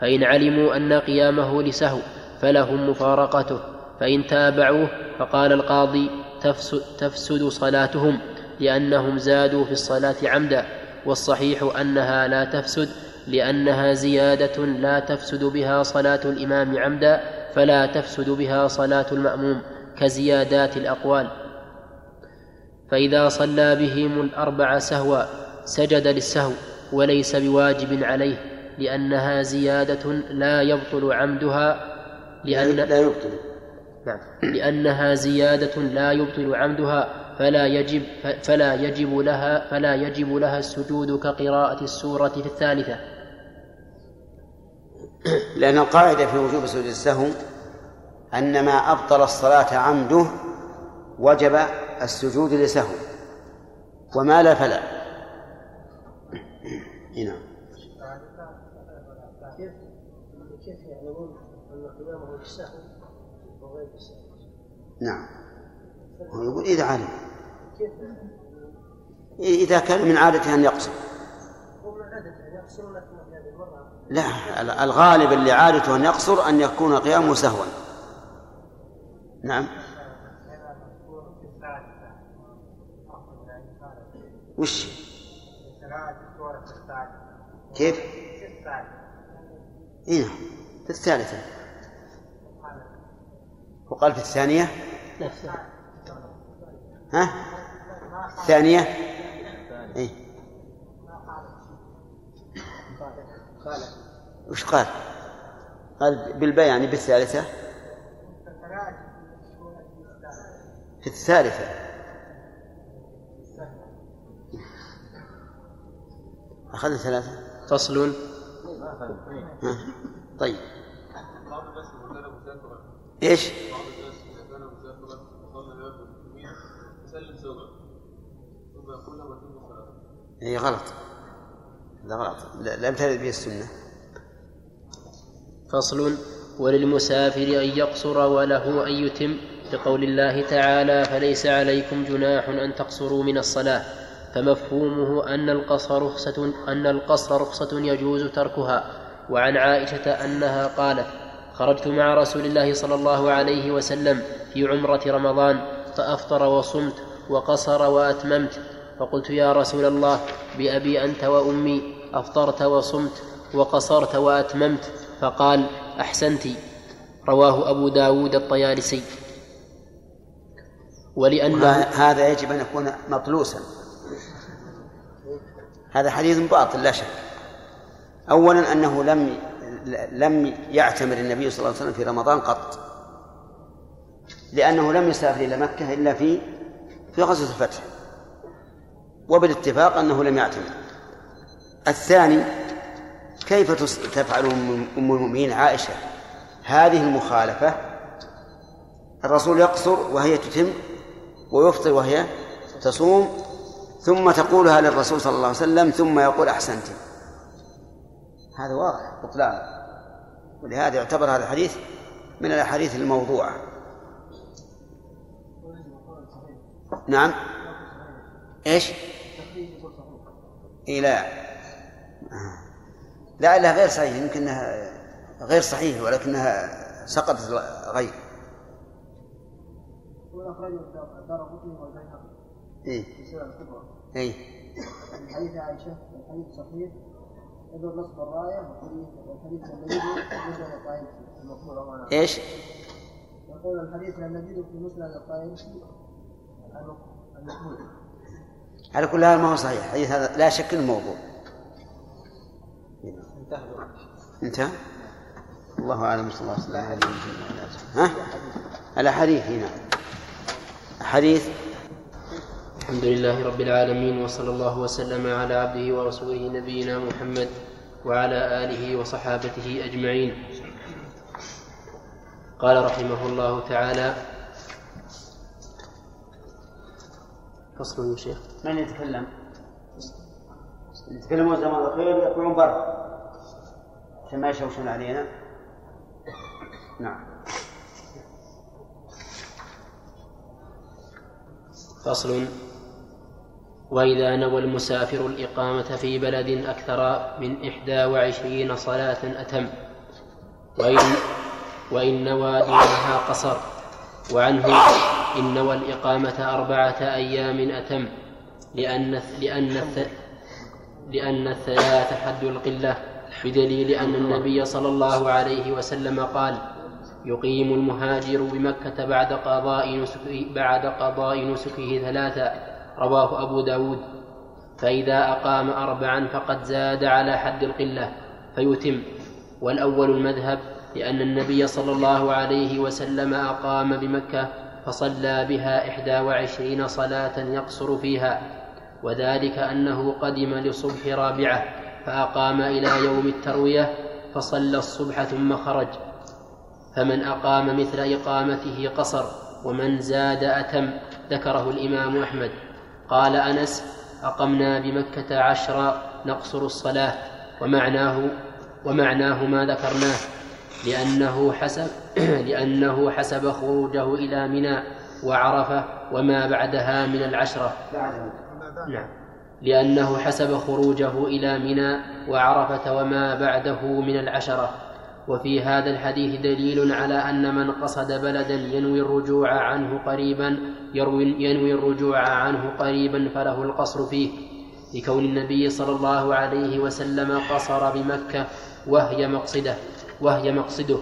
فإن علموا أن قيامه لسهو فلهم مفارقته. فإن تابعوه فقال القاضي تفسد, تفسد صلاتهم لأنهم زادوا في الصلاة عمدا. والصحيح أنها لا تفسد لأنها زيادة لا تفسد بها صلاة الإمام عمدا. فلا تفسد بها صلاة المأموم كزيادات الأقوال. فإذا صلى بهم الأربع سهوا سجد للسهو وليس بواجب عليه لأنها زيادة لا يبطل عمدها لأن لا يبطل. نعم. لأنها زيادة لا يبطل عمدها فلا يجب فلا يجب لها فلا يجب لها السجود كقراءة السورة في الثالثة. لأن القاعدة في وجوب سجود السهو أن ما أبطل الصلاة عمده وجب السجود لسهو وما لا فلا. نعم. بالسهو وغير بالسهو؟ نعم. هو يقول إذا علم. إذا كان من عادته أن يقصر لا الغالب اللي عادته أن يقصر أن يكون قيامه سهوا نعم وش كيف؟ إيه. في الثالثة وقال في الثانية ها الثانية إيه؟ وش قال؟ قال بالباء يعني بالثالثة؟ في الثالثة. أخذنا ثلاثة؟ فصل. طيب. الصلاة اي غلط. هذا غلط. لم ترد به السنة. فصل وللمسافر أن يقصر وله أن يتم. لقول الله تعالى فليس عليكم جناح أن تقصروا من الصلاة. فمفهومه أن القصر رخصة أن القصر رخصة يجوز تركها. وعن عائشة أنها قالت خرجت مع رسول الله صلى الله عليه وسلم في عمرة رمضان فأفطر وصمت وقصر وأتممت. فقلت يا رسول الله بأبي أنت وأمي أفطرت وصمت وقصرت وأتممت فقال أحسنت رواه أبو داود الطيالسي. ولأنه هذا يجب أن يكون مطلوسا. هذا حديث باطل لا شك. أولا أنه لم لم يعتمر النبي صلى الله عليه وسلم في رمضان قط. لأنه لم يسافر إلى مكة إلا في في غزوة الفتح. وبالاتفاق أنه لم يعتمر. الثاني كيف تفعل أم المؤمنين عائشة؟ هذه المخالفة الرسول يقصر وهي تتم ويفطر وهي تصوم ثم تقولها للرسول صلى الله عليه وسلم ثم يقول أحسنت. هذا واضح بطلان ولهذا يعتبر هذا الحديث من الأحاديث الموضوعة. نعم. إيش؟ إيه لا. لا لا غير صحيح. يمكنها غير صحيح ولكنها سقطت غير أخرجه الدار قطني والبيهقي إيه. الكبرى إيه. حديث عائشة الحديث صحيح. يدور نصب الراية والحديث لم نجده في مسند الطائفي. المقبول أمانة إيش؟ يقول الحديث لم نجده في مسند الطائفي. المقبول. على كل حال ما هو صحيح. الحديث هذا لا شك إنه موضوع. انتهى الله أعلم صلى الله عليه وسلم. ها؟ الاحاديث هنا. حديث. الحمد لله رب العالمين وصلى الله وسلم على عبده ورسوله نبينا محمد وعلى آله وصحابته أجمعين. قال رحمه الله تعالى فصل يا شيخ. من يتكلم؟ يتكلمون زمان الخير يطلعون برا عشان ما يشوشون علينا. نعم. فصل. وإذا نوى المسافر الإقامة في بلد أكثر من إحدى وعشرين صلاة أتم. وإن, وإن نوى دونها قصر. وعنه إن نوى الإقامة أربعة أيام أتم. لأن لأن لأن الثلاث حد القلة. بدليل أن النبي صلى الله عليه وسلم قال يقيم المهاجر بمكة بعد قضاء نسكه بعد قضاء نسكه ثلاثا رواه أبو داود. فإذا أقام أربعا فقد زاد على حد القلة فيتم. والأول المذهب لأن النبي صلى الله عليه وسلم أقام بمكة فصلى بها إحدى وعشرين صلاة يقصر فيها وذلك أنه قدم لصبح رابعة. فأقام إلى يوم التروية فصلى الصبح ثم خرج. فمن أقام مثل إقامته قصر ومن زاد أتم ذكره الإمام أحمد. قال أنس أقمنا بمكة عشرا نقصر الصلاة ومعناه ومعناه ما ذكرناه لأنه حسب *clears throat* لأنه حسب خروجه إلى منى وعرفة وما بعدها من العشرة. نعم. لأنه حسب خروجه إلى منى وعرفة وما بعده من العشرة. وفي هذا الحديث دليل على أن من قصد بلدا ينوي الرجوع عنه قريبا يروي ينوي الرجوع عنه قريبا فله القصر فيه. لكون النبي صلى الله عليه وسلم قصر بمكة وهي مقصده وهي مقصده.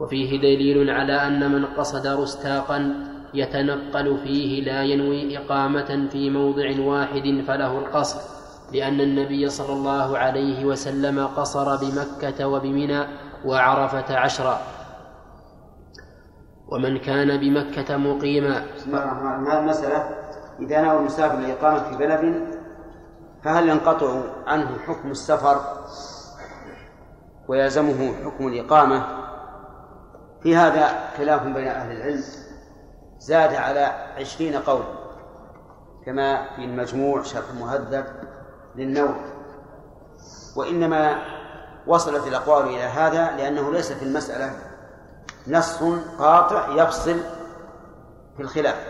وفيه دليل على أن من قصد رستاقا يتنقل فيه لا ينوي إقامة في موضع واحد فله القصر لأن النبي صلى الله عليه وسلم قصر بمكة وبمنى وعرفة عشرا. ومن كان بمكة مقيما. الرحيم. هذه المسألة إذا نوى المسافر الإقامة في بلد فهل ينقطع عنه حكم السفر؟ ويلزمه حكم الإقامة؟ في هذا خلاف بين أهل العلم. زاد على عشرين قول كما في المجموع شرح المهذب للنووي وإنما وصلت الأقوال إلى هذا لأنه ليس في المسألة نص قاطع يفصل في الخلاف.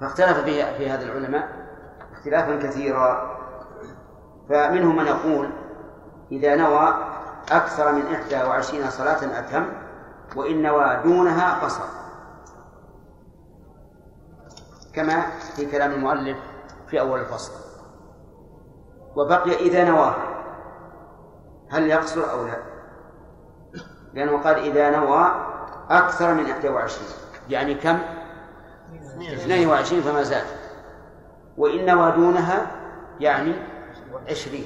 فاختلف في في هذا العلماء اختلافا كثيرا. فمنهم من يقول إذا نوى أكثر من إحدى وعشرين صلاة أتم وإن نوى دونها قصر. كما في كلام المؤلف في أول الفصل. وبقي إذا نواها هل يقصر أو لا؟ لأنه قال إذا نوى أكثر من 21 يعني كم؟ 22 فما زاد. وإن نوى دونها يعني 20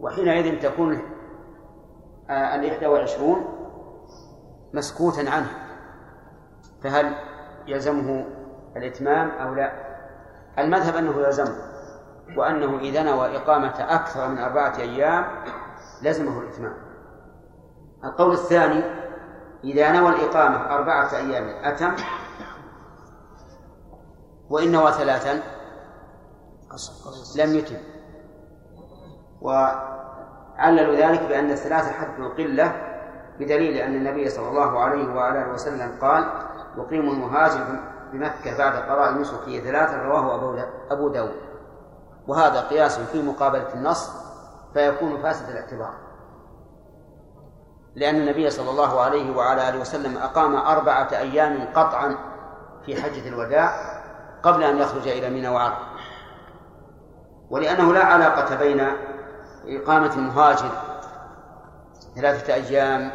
وحينئذ تكون الإحدى والعشرون مسكوتا عنه. فهل يلزمه الإتمام أو لا. المذهب أنه يلزمه وأنه إذا نوى إقامة أكثر من أربعة أيام لزمه الإتمام. القول الثاني إذا نوى الإقامة أربعة أيام أتم وإن نوى ثلاثا لم يتم. وعللوا ذلك بأن الثلاثة حد القلة بدليل أن النبي صلى الله عليه وعلى وسلم قال يقيم المهاجر بمكة بعد قضاء نسكه ثلاثا رواه أبو داود. وهذا قياس في مقابلة النص فيكون فاسد الاعتبار. لأن النبي صلى الله عليه وعلى آله وسلم أقام أربعة أيام قطعا في حجة الوداع قبل أن يخرج إلى منى وعرفة. ولأنه لا علاقة بين إقامة المهاجر ثلاثة أيام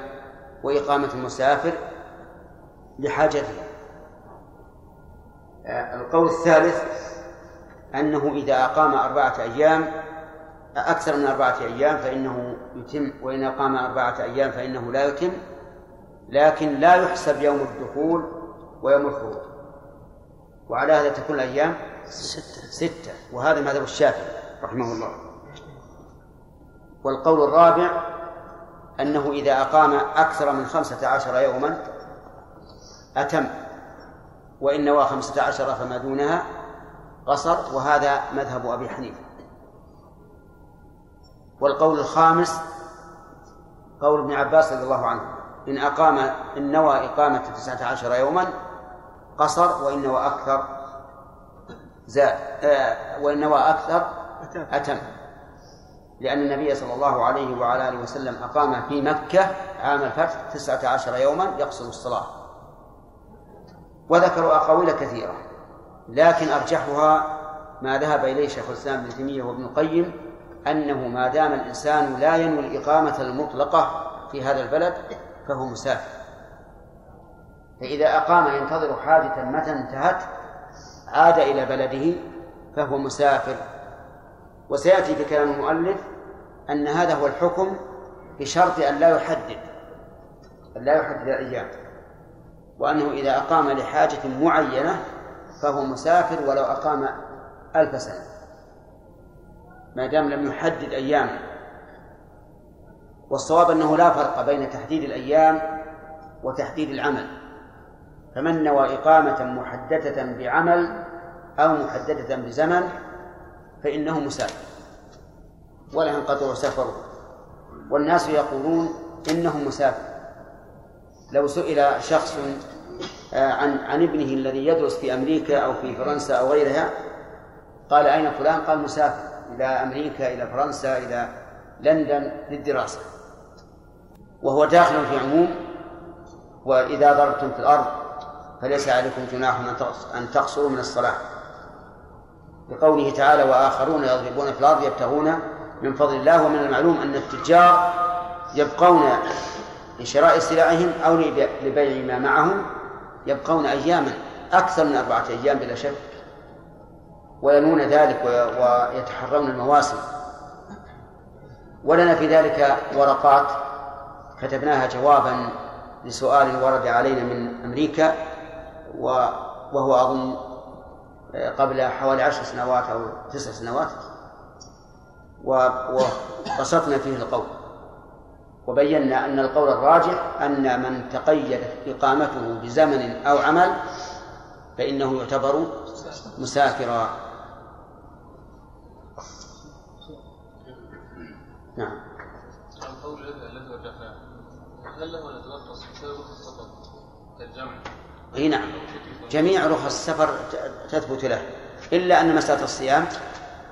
وإقامة المسافر لحاجته. القول الثالث أنه إذا أقام أربعة أيام أكثر من أربعة أيام فإنه يتم وإن أقام أربعة أيام فإنه لا يتم لكن لا يحسب يوم الدخول ويوم الخروج. وعلى هذا تكون الأيام ستة. ستة. وهذا مذهب الشافعي رحمه الله. والقول الرابع أنه إذا أقام أكثر من خمسة عشر يوما أتم. وإن نوى خمسة عشر فما دونها قصر وهذا مذهب أبي حنيفة. والقول الخامس قول ابن عباس رضي الله عنه إن أقام إن نوى إقامة تسعة عشر يوما قصر وإن نوى أكثر زاد آه وإن نوى أكثر أتم. لأن النبي صلى الله عليه وعلى آله وسلم أقام في مكة عام الفتح تسعة عشر يوما يقصر الصلاة. وذكروا أقاويل كثيرة لكن أرجحها ما ذهب إليه شيخ الإسلام ابن تيمية وابن القيم أنه ما دام الإنسان لا ينوي الإقامة المطلقة في هذا البلد فهو مسافر. فإذا أقام ينتظر حاجة متى انتهت عاد إلى بلده فهو مسافر. وسيأتي في كلام المؤلف أن هذا هو الحكم بشرط أن لا يحدد أن لا يحدد الأيام وأنه إذا أقام لحاجة معينة فهو مسافر ولو أقام ألف سنة. ما دام لم يحدد أياما والصواب أنه لا فرق بين تحديد الأيام وتحديد العمل. فمن نوى إقامة محددة بعمل أو محددة بزمن فإنه مسافر. ولا ينقطع سفره. والناس يقولون إنه مسافر. لو سئل شخص آه، عن عن ابنه الذي يدرس في أمريكا أو في فرنسا أو غيرها قال أين فلان؟ قال مسافر إلى أمريكا إلى فرنسا إلى لندن للدراسة وهو داخل في عموم وإذا ضربتم في الأرض فليس عليكم جناح أن تقصروا من الصلاة بقوله تعالى وآخرون يضربون في الأرض يبتغون من فضل الله ومن المعلوم أن التجار يبقون لشراء سلعهم أو لبيع ما معهم يبقون أياما أكثر من أربعة أيام بلا شك. وينون ذلك ويتحرون المواسم. ولنا في ذلك ورقات كتبناها جوابا لسؤال ورد علينا من أمريكا وهو أظن قبل حوالي عشر سنوات أو تسع سنوات. وبسطنا فيه القول. وبينا أن القول الراجح أن من تقيدت إقامته بزمن أو عمل فإنه يعتبر مسافرا. نعم. القول الذي هل له السفر كالجمع؟ إي نعم. جميع رخص السفر تثبت له. إلا أن مسألة الصيام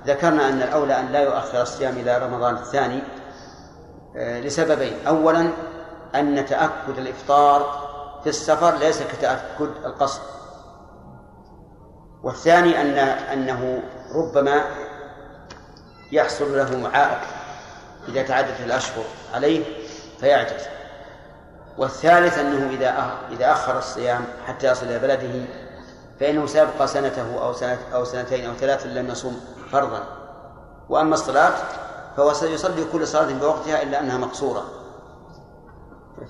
ذكرنا أن الأولى أن لا يؤخر الصيام إلى رمضان الثاني. لسببين. اولا أن تأكد الإفطار في السفر ليس كتأكد القصر والثاني أن أنه ربما يحصل له عائق إذا تعدت الأشهر عليه فيعجز. والثالث أنه إذا إذا أخر الصيام حتى يصل إلى بلده فإنه سيبقى سنته أو سنة أو سنتين أو ثلاث لم يصوم فرضا. وأما الصلاة فهو سيصلي كل صلاة بوقتها إلا أنها مقصورة.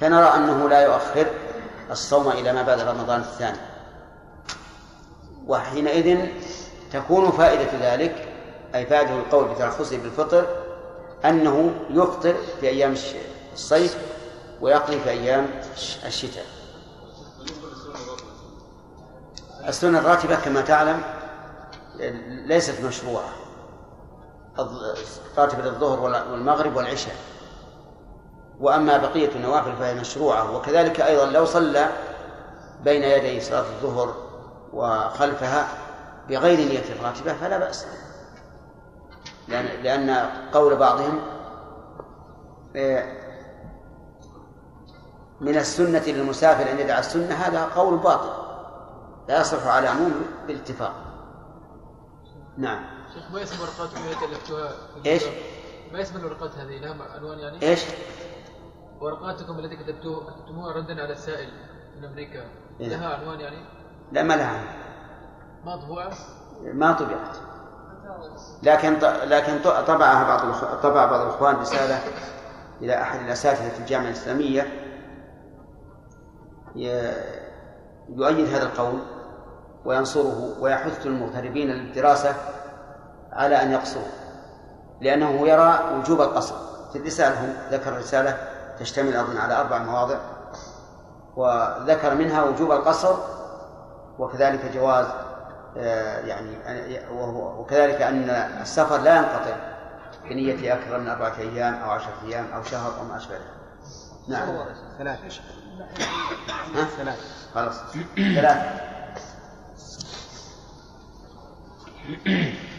فنرى أنه لا يؤخر الصوم إلى ما بعد رمضان الثاني. وحينئذ تكون فائدة ذلك أي فائدة القول بترخصه بالفطر أنه يفطر في أيام الصيف ويقضي في أيام الشتاء. السنة الراتبة كما تعلم ليست مشروعة. راتبة الظهر والمغرب والعشاء. وأما بقية النوافل فهي مشروعة. وكذلك أيضا لو صلى بين يدي صلاة الظهر وخلفها بغير نية الراتبة فلا بأس. لأن لأن قول بعضهم من السنة للمسافر أن يدع السنة هذا قول باطل. لا يصح على عموم بالاتفاق. نعم. شيخ ما اسم ورقات التي ألفتها إيش؟ ما اسم الورقات هذه لها عنوان يعني؟ إيش؟ ورقاتكم التي كتبتوه كتبتموها ردا على السائل من أمريكا إيه؟ لها عنوان يعني؟ لا ما لها مطبوعة؟ ما طبعت لكن لكن طبعها بعض طبع بعض الإخوان رسالة إلى أحد الأساتذة في الجامعة الإسلامية يؤيد هذا القول وينصره ويحث المغتربين للدراسة على أن يقصروا. لأنه يرى وجوب القصر. في الرسالة ذكر رسالة تشتمل أظن على أربع مواضع وذكر منها وجوب القصر وكذلك جواز آه، يعني وكذلك أن السفر لا ينقطع بنية أكثر من أربعة أيام أو عشرة أيام أو شهر أو ما أشبه نعم. ثلاث ثلاث خلاص. ثلاث *coughs*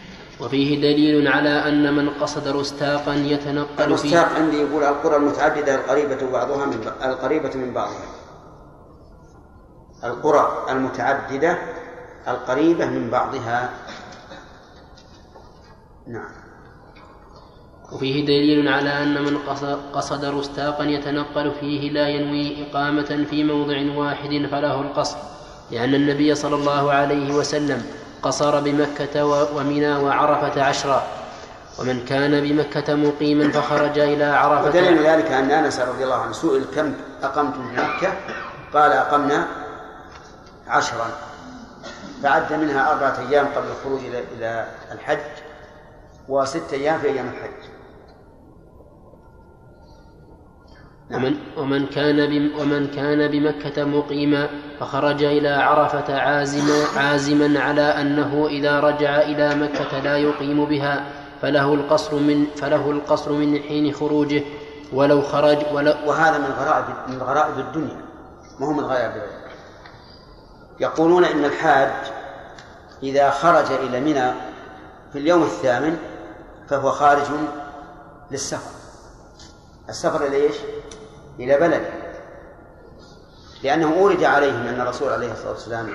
وفيه دليل على أن من قصد رستاقا يتنقل الرستاق عندي يقول القرى المتعددة القريبة بعضها من القريبة من بعضها. القرى المتعددة القريبة من بعضها. نعم. وفيه دليل على أن من قصد رستاقا يتنقل فيه لا ينوي إقامة في موضع واحد فله القصر لأن النبي صلى الله عليه وسلم قصر بمكة ومنى وعرفة عشرا ومن كان بمكة مقيما فخرج إلى عرفة. ودليل ذلك أن أنس رضي الله عنه سئل كم أقمتم في مكة؟ قال أقمنا عشرا. فعد منها أربعة أيام قبل الخروج إلى الحج وست أيام في أيام الحج. ومن ومن كان ومن كان بمكة مقيما فخرج إلى عرفة عازما عازما على أنه إذا رجع إلى مكة لا يقيم بها فله القصر من فله القصر من حين خروجه. ولو خرج ولو وهذا من غرائب من غرائب الدنيا ما هو من غرائب يقولون إن الحاج إذا خرج إلى منى في اليوم الثامن فهو خارج للسفر. السفر إلى إيش؟ إلى بلد لأنه أورد عليهم أن الرسول عليه الصلاة والسلام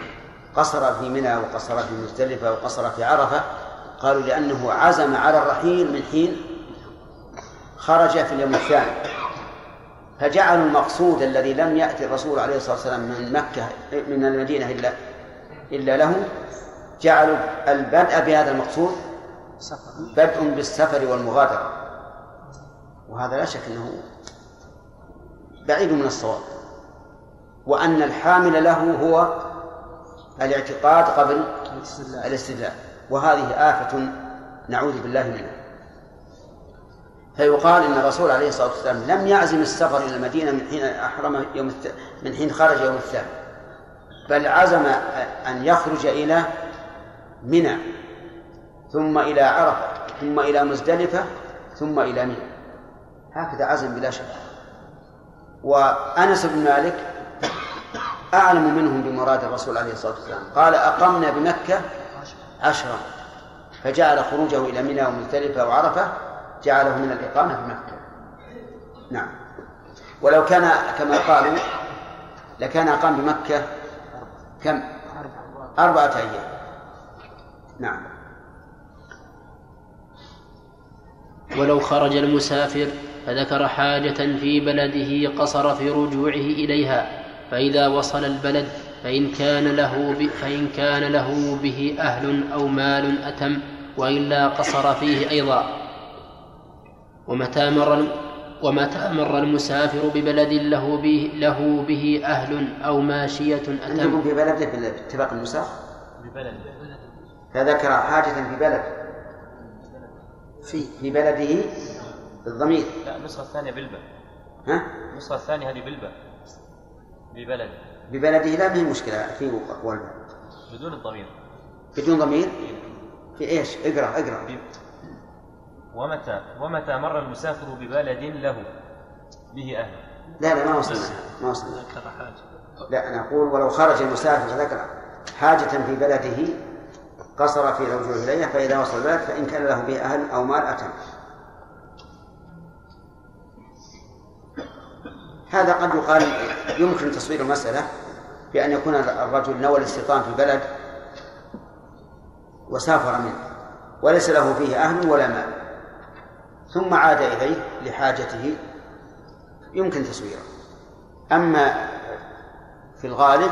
قصر في منى وقصر في مزدلفة وقصر في عرفة. قالوا لأنه عزم على الرحيل من حين خرج في اليوم الثاني. فجعلوا المقصود الذي لم يأتي الرسول عليه الصلاة والسلام من مكة من المدينة إلا إلا له جعلوا البدء بهذا المقصود بدء بالسفر والمغادرة. وهذا لا شك أنه بعيد من الصواب. وأن الحامل له هو الاعتقاد قبل الاستدلال. وهذه آفة نعوذ بالله منها. فيقال إن الرسول عليه الصلاة والسلام لم يعزم السفر إلى المدينة من حين أحرم يوم الت... من حين خرج يوم الثاني بل عزم أن يخرج إلى منى ثم إلى عرفة ثم إلى مزدلفة ثم إلى منى. هكذا عزم بلا شك. وأنس بن مالك أعلم منهم بمراد الرسول عليه الصلاة والسلام. قال أقمنا بمكة عشرا. فجعل خروجه إلى منى ومزدلفة وعرفة جعله من الإقامة في مكة. نعم. ولو كان كما قالوا لكان أقام بمكة كم؟ أربعة أيام. نعم. ولو خرج المسافر فذكر حاجة في بلده قصر في رجوعه إليها فإذا وصل البلد فإن كان له فإن كان له به أهل أو مال أتم وإلا قصر فيه أيضا. ومتى مر ومتى مر المسافر ببلد له به له به أهل أو ماشية أتم؟ عندكم في بلده باتفاق النسخ ببلد فذكر حاجة في بلد. في في بلده الضمير. لا النسخة الثانية بالباء. ها؟ النسخة الثانية هذه بالباء. ببلد ببلده لا به مشكلة. في أقوال بدون الضمير. بدون ضمير؟ في إيش؟ اقرأ اقرأ. ومتى ومتى مر المسافر ببلد له؟ به أهل. لا لا ما وصلنا. ما وصلنا. لا أنا أقول ولو خرج المسافر فذكر حاجة في بلده قصر في الرجوع إليه فإذا وصل البلد فإن كان له به أهل أو مال أتم. هذا قد يقال يمكن تصوير المسألة بأن يكون الرجل نوى الاستيطان في بلد وسافر منه وليس له فيه أهل ولا مال ثم عاد إليه لحاجته. يمكن تصويره. أما في الغالب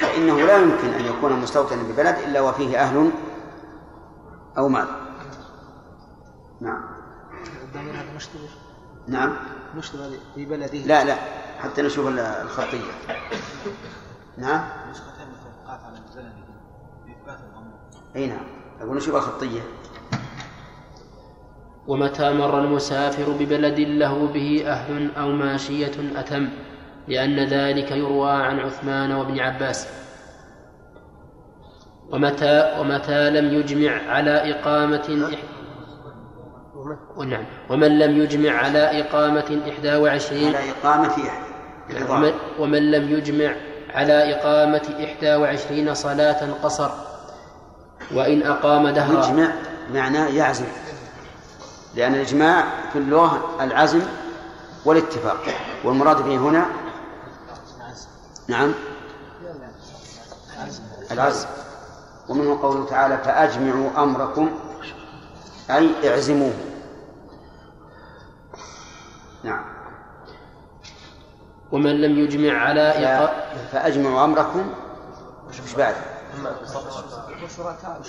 فإنه لا يمكن أن يكون مستوطنا ببلد إلا وفيه أهل أو مال. نعم. نعم. في بلده؟ لا لا حتى نشوف الخطية. نعم؟ أي نعم. أقول نشوف الخطية. ومتى مر المسافر ببلد له به أهل أو ماشية أتم؟ لأن ذلك يروى عن عثمان وابن عباس. ومتى ومتى لم يجمع على إقامة ونعم ومن لم يجمع على إقامة إحدى وعشرين على إقامة ومن, ومن لم يجمع على إقامة إحدى وعشرين صلاة قصر. وإن أقام دهرا. يجمع معناه يعزم. لأن الإجماع في اللغة العزم والاتفاق. والمراد به هنا نعم. العزم. ومنه قوله تعالى فأجمعوا أمركم أي اعزموه. نعم. ومن لم يجمع على فأجمعوا أمركم. وش بعد؟ وشركاء.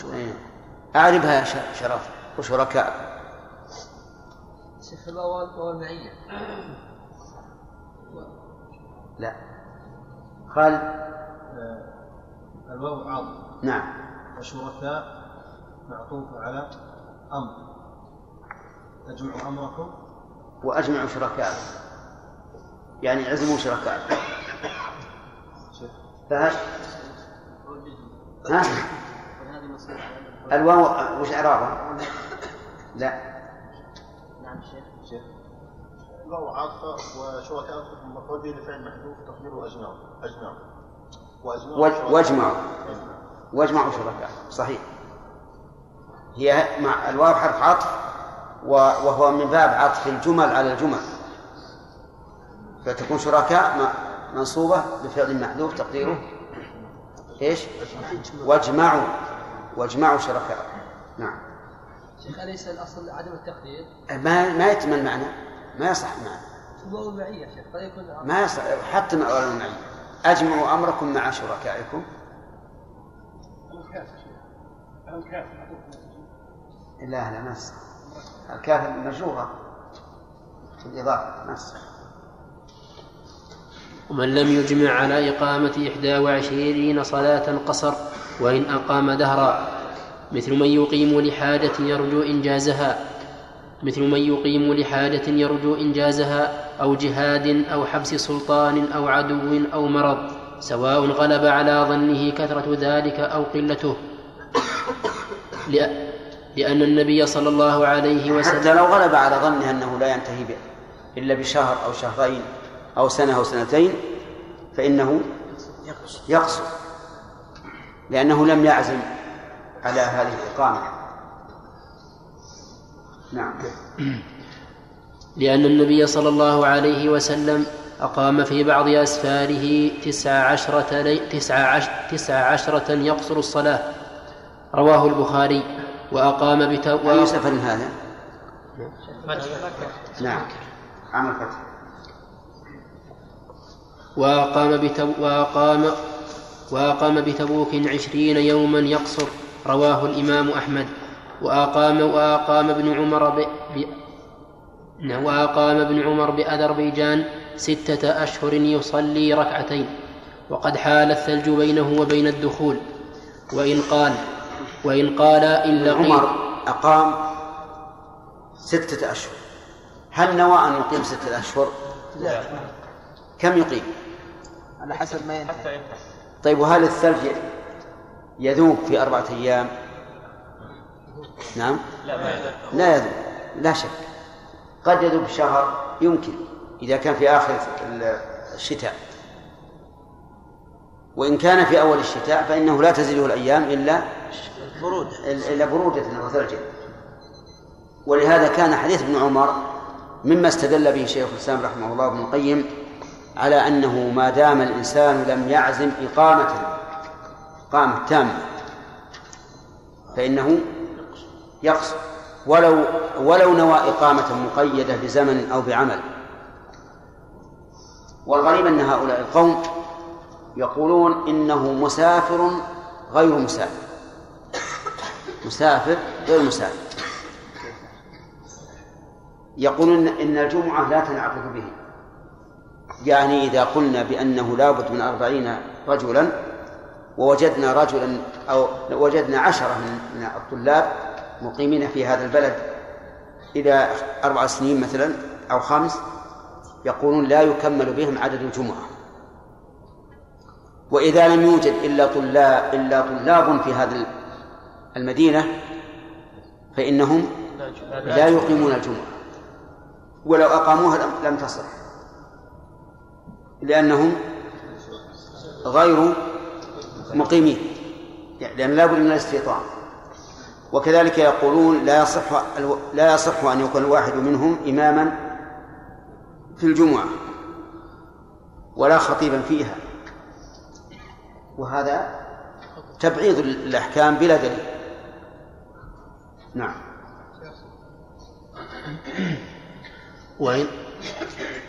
أعربها شرف. وشركاء. شيخ الواو المعية لا. خالد. آه، الواو عاطف نعم. وشركاء معطوف على أمر. أجمعوا أمركم. وأجمعوا شركاء. يعني يعزموا شركاء. فهل ها؟ الواو وش إعرابها؟ لا. نعم شيخ. لو عاطفة وشركاء مفردين لفعل محذوف تقديره أجمعوا. أجمعوا. وأجمعوا واجمعوا. شركاء. صحيح. هي مع الواو حرف عطف وهو من باب عطف الجمل على الجمل. فتكون شركاء منصوبة بفعل محذوف تقديره. إيش؟ واجمعوا. واجمعوا شركاء. نعم. شيخ أليس الأصل عدم التقدير؟ ما ما يتم المعنى ما يصح المعنى المعية شيخ قد يكون ما يصح. حتى مع ولو المعنى أجمعوا أمركم مع شركائكم. لا لا ما يصح. الكاف مجرورة. في الإضافة ما يصح ومن لم يجمع على إقامة إحدى وعشرين صلاة قصر وإن أقام دهرا مثل من يقيم لحاجة يرجو إنجازها مثل من يقيم لحاجة يرجو إنجازها أو جهاد أو حبس سلطان أو عدو أو مرض سواء غلب على ظنه كثرة ذلك أو قلته. لأن النبي صلى الله عليه وسلم حتى لو غلب على ظنه أنه لا ينتهي به إلا بشهر أو شهرين أو سنة أو سنتين فإنه يقصر لأنه لم يعزم على هذه الإقامة. نعم. *clears throat* لأن النبي صلى الله عليه وسلم أقام في بعض أسفاره تسع عشرة, لي تسع, عش تسع عشرة يقصر الصلاة. رواه البخاري. وأقام بتو... أي سفر هذا؟ نعم. عام الفتح. وأقام, بتو... وأقام... وأقام بتبوك عشرين يوما يقصر رواه الإمام أحمد. وأقام وأقام ابن عمر ب... ب... وأقام ابن عمر بأذربيجان ستة أشهر يصلي ركعتين. وقد حال الثلج بينه وبين الدخول. وإن قال وإن قال لقيت عمر أقام ستة أشهر. هل نوى أن يقيم ستة أشهر؟ لا. كم يقيم؟ على حسب ما ينتهي. طيب وهل الثلج يذوب في أربعة أيام؟ نعم. لا يذوب. لا شك. قد يذوب شهر يمكن إذا كان في آخر الشتاء. وإن كان في أول الشتاء فإنه لا تزيده الأيام إلا برود إلا برودة وثلجا ولهذا كان حديث ابن عمر مما استدل به شيخ الإسلام رحمه الله ابن القيم على أنه ما دام الإنسان لم يعزم إقامة إقامة تامة فإنه يقصر ولو ولو نوى إقامة مقيدة بزمن أو بعمل. والغريب أن هؤلاء القوم يقولون إنه مسافر غير مسافر. مسافر غير مسافر. يقولون إن الجمعة لا تنعقد به. يعني إذا قلنا بأنه لابد من أربعين رجلا ووجدنا رجلا أو وجدنا عشرة من الطلاب مقيمين في هذا البلد إلى أربع سنين مثلا أو خمس يقولون لا يكمل بهم عدد الجمعة. وإذا لم يوجد إلا طلاب إلا طلاب في هذه المدينة فإنهم لا يقيمون الجمعة ولو أقاموها لم- تصح لأنهم غير مقيمين لأن لا بد من الاستيطان. وكذلك يقولون لا يصح لا يصح أن يكون الواحد منهم إماما في الجمعة ولا خطيبا فيها. وهذا تبعيض الأحكام بلا دليل. نعم. *coughs* وإن,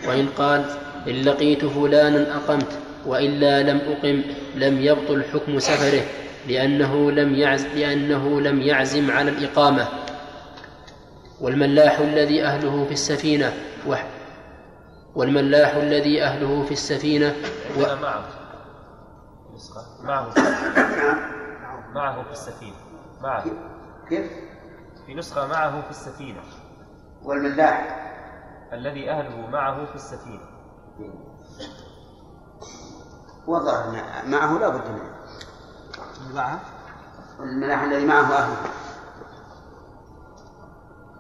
وإن قال إن لقيت فلانا أقمت وإلا لم أقم لم يبطل حكم سفره لأنه لم يعز لأنه لم يعزم على الإقامة. والملاح الذي أهله في السفينة وح والملاح الذي أهله في السفينة و معه. معه. *coughs* معه في السفينة. معه. كيف؟ في نسخة معه في السفينة. والملاح الذي أهله معه في السفينة. وضع معه لا بد منه. نضعها؟ الملاح الذي معه أهله.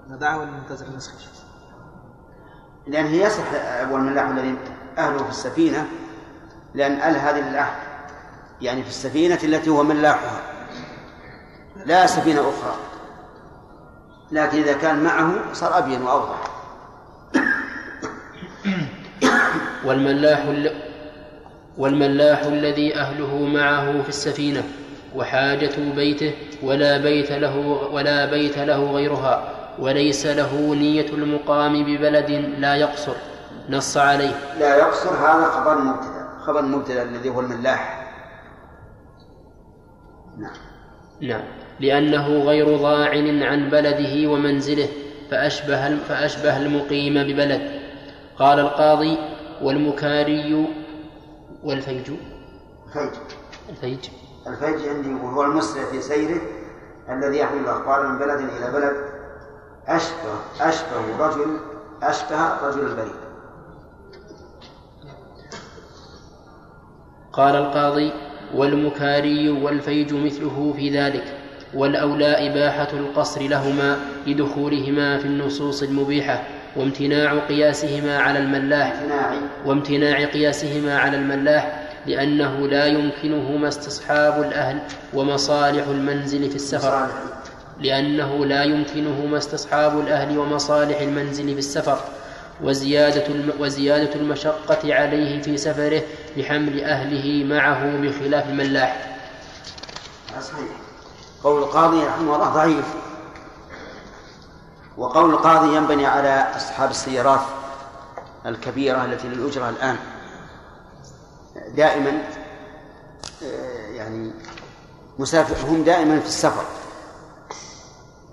نضعها ولا ننتظر النسخ لأن هي يصح والملاح الذي أهله في السفينة لأن أل هذه العهد يعني في السفينة التي هو ملاحها لا سفينة أخرى. لكن إذا كان معه صار أبين وأوضح. والملاح ال... والملاح الذي أهله معه في السفينة وحاجة بيته ولا بيت له ولا بيت له غيرها وليس له نية المقام ببلد لا يقصر نص عليه. لا يقصر هذا خبر مبتدأ خبر مبتدأ الذي هو الملاح. نعم. نعم. لأنه غير ضاعن عن بلده ومنزله فأشبه فأشبه المقيم ببلد. قال القاضي والمكاري والفيج. الفيج. الفيج. الفيج عندي وهو المسرع في سيره الذي يحمل الأخبار من بلد إلى بلد. أشبه أشبه رجل أشبه رجل البريد قال القاضي والمكاري والفيج مثله في ذلك. والأولى إباحة القصر لهما لدخولهما في النصوص المبيحة وامتناع قياسهما على الملاح وامتناع قياسهما على الملاح لأنه لا يمكنهما استصحاب الأهل ومصالح المنزل في السفر. لأنه لا يمكنهما استصحاب الأهل ومصالح المنزل في السفر. وزيادة وزيادة المشقة عليه في سفره بحمل أهله معه بخلاف الملاح. قول القاضي رحمه الله ضعيف. وقول القاضي ينبني على أصحاب السيارات الكبيرة التي للأجرة الآن. دائما آه، يعني مسافر هم دائما في السفر.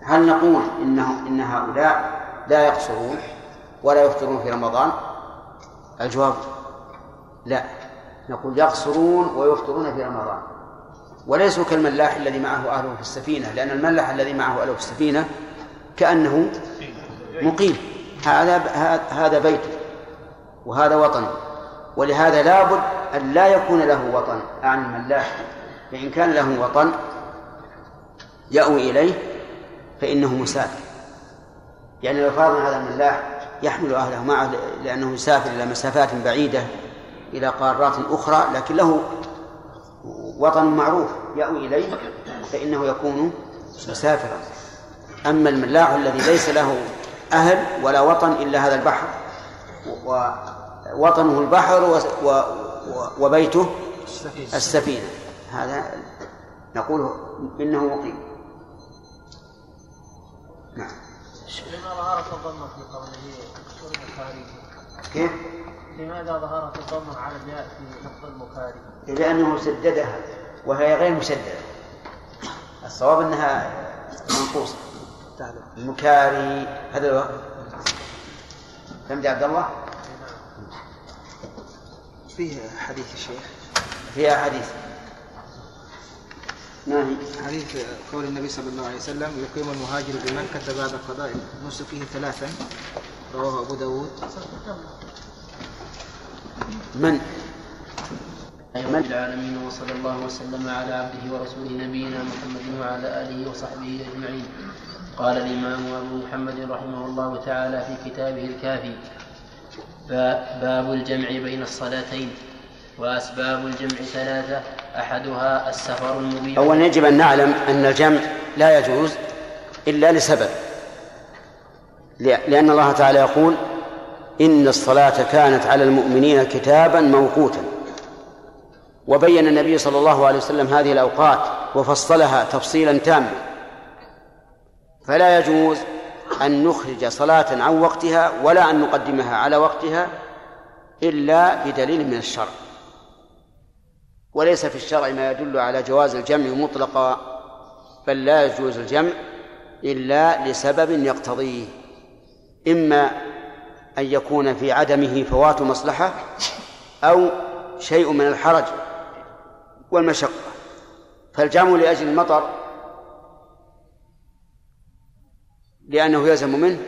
هل نقول إنه إن هؤلاء لا يقصرون ولا يفطرون في رمضان؟ الجواب لا. نقول يقصرون ويفطرون في رمضان. وليسوا كالملاح الذي معه أهله في السفينة لأن الملاح الذي معه أهله في السفينة كأنه مقيم. هذا هذا بيته وهذا وطنه ولهذا لابد أن لا يكون له وطن أعني الملاح. فإن كان له وطن يأوي إليه فإنه مسافر. يعني لو فرضنا هذا الملاح يحمل أهله معه لأنه يسافر إلى مسافات بعيدة إلى قارات أخرى لكن له وطن معروف يأوي إليه فإنه يكون مسافرا. أما الملاح الذي ليس له أهل ولا وطن إلا هذا البحر ووطنه البحر وبيته السفينة. هذا نقول إنه مقيم نعم. لما ظهرت الضمة في قوله كيف؟ لماذا ظهرت الضمة على الياء في لفظ المكاري؟ لأنه سددها وهي غير مسددة. الصواب أنها منقوصة. المكاري هذا هو. فهمت يا عبد الله؟ فيه حديث الشيخ فيها حديث. ما هي؟ حديث قول النبي صلى الله عليه وسلم يقيم المهاجر بمكة بعد قضاء نسكه ثلاثا. رواه أبو داود. من؟ رب العالمين وصلى الله وسلم على عبده ورسوله نبينا محمد وعلى آله وصحبه أجمعين. قال الإمام أبو محمد رحمه الله تعالى في كتابه الكافي باب الجمع بين الصلاتين وأسباب الجمع ثلاثة أحدها السفر المبيح أولا يجب أن نعلم أن الجمع لا يجوز إلا لسبب لأن الله تعالى يقول إن الصلاة كانت على المؤمنين كتابا موقوتا. وبين النبي صلى الله عليه وسلم هذه الأوقات وفصلها تفصيلا تاما. فلا يجوز أن نخرج صلاة عن وقتها ولا أن نقدمها على وقتها إلا بدليل من الشرع. وليس في الشرع ما يدل على جواز الجمع مطلقا بل لا يجوز الجمع إلا لسبب يقتضيه. إما أن يكون في عدمه فوات مصلحة أو شيء من الحرج. والمشقة. فالجمع لأجل المطر لأنه يلزم منه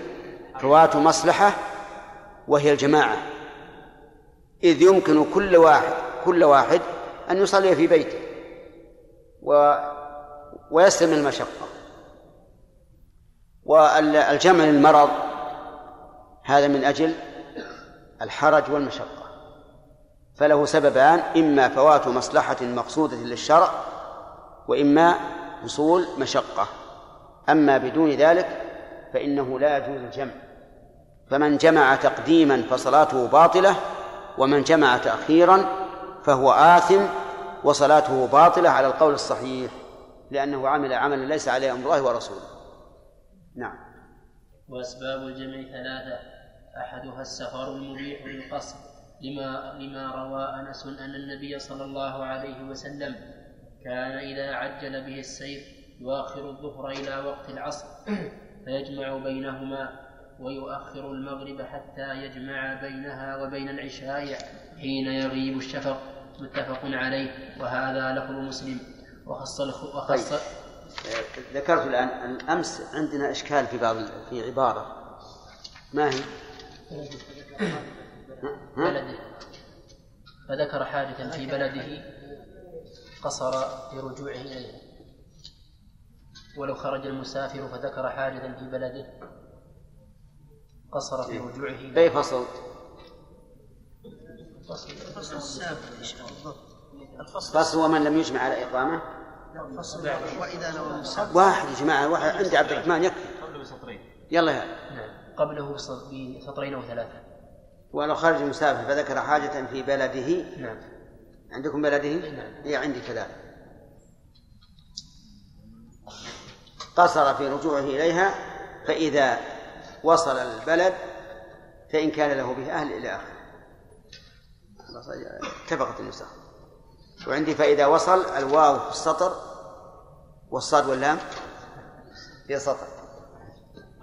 فوات مصلحة وهي الجماعة. إذ يمكن كل واحد كل واحد أن يصلي في بيته و ويسلم المشقة. والجمع للمرض هذا من أجل الحرج والمشقة. فله سببان إما فوات مصلحة مقصودة للشرع وإما حصول مشقة. أما بدون ذلك فإنه لا يجوز الجمع. فمن جمع تقديما فصلاته باطلة ومن جمع تأخيرا فهو آثم وصلاته باطلة على القول الصحيح لأنه عمل عملا ليس عليه أمر الله ورسوله. نعم. وأسباب الجمع ثلاثة أحدها السفر المبيح للقصر. لما لما روى أنس أن النبي صلى الله عليه وسلم كان إذا عجل به السيف يؤخر الظهر إلى وقت العصر *clears throat* فيجمع بينهما ويؤخر المغرب حتى يجمع بينها وبين العشاء حين يغيب الشفق متفق عليه وهذا لفظ مسلم وخص وخص طيب. ذكرت الآن أمس عندنا إشكال في بعض في عبارة ما هي؟ *clears throat* بلده. فذكر حاجة في بلده قصر في رجوعه إليه. ولو خرج المسافر فذكر حاجة في بلده قصر في رجوعه إليه. أي فصل؟ فصل ومن لم يجمع على إقامة؟ وإذا لو واحد يا جماعة واحد. عندي عبد الرحمن يكفي. قبل بسطرين. يلا يا. نعم. قبله بسط- بسطرين أو ثلاثة. ولو خرج المسافر فذكر حاجة في بلده. نعم. عندكم بلده؟ نعم. هي عندي كذلك قصر في رجوعه إليها فإذا وصل البلد فإن كان له به أهل إلى آخره. اتفقت النسخ. وعندي فإذا وصل الواو في السطر والصاد واللام في سطر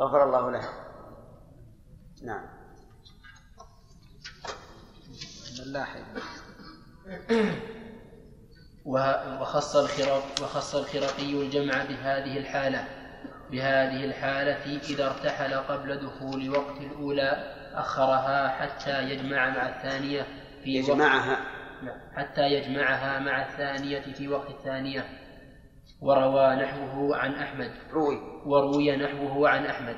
غفر الله له. نعم. وه- وخص الخرق وخص الخرقي الجمع بهذه الحالة. بهذه الحالة إذا ارتحل قبل دخول وقت الأولى أخرها حتى يجمع مع الثانية في يجمعها. نعم، حتى يجمعها مع الثانية في وقت الثانية. وروى نحوه عن أحمد. روي. وروي نحوه عن أحمد.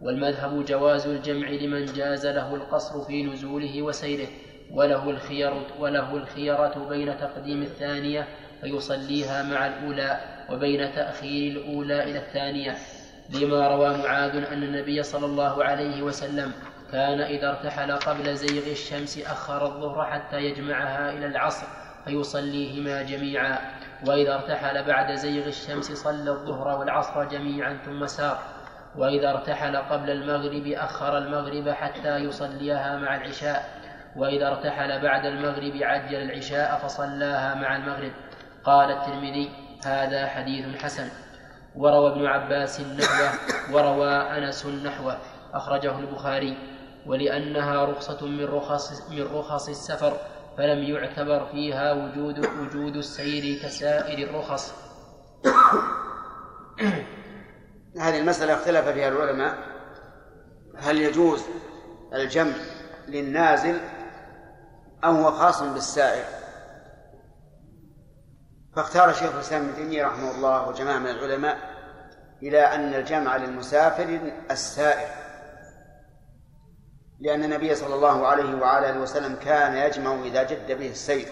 والمذهب جواز الجمع لمن جاز له القصر في نزوله وسيره. وله الخير وله الخيرة بين تقديم الثانية فيصليها مع الأولى وبين تأخير الأولى إلى الثانية. لما روى معاذ أن النبي صلى الله عليه وسلم كان إذا ارتحل قبل زيغ الشمس أخر الظهر حتى يجمعها إلى العصر فيصليهما جميعا. وإذا ارتحل بعد زيغ الشمس صلى الظهر والعصر جميعا ثم سار. وإذا ارتحل قبل المغرب أخر المغرب حتى يصليها مع العشاء. وإذا ارتحل بعد المغرب عجل العشاء فصلاها مع المغرب. قال الترمذي هذا حديث حسن. وروى ابن عباس نحوه وروى أنس نحوه أخرجه البخاري. ولأنها رخصة من رخص من رخص السفر فلم يعتبر فيها وجود وجود السير كسائر الرخص. هذه المسألة اختلف فيها العلماء. هل يجوز الجمع للنازل أو هو خاص بالسائر فاختار شيخ الإسلام ابن تيمية رحمه الله وجماعة من العلماء إلى أن الجمع للمسافر السائر. لأن النبي صلى الله عليه وعلى آله وسلم كان يجمع إذا جد به السير.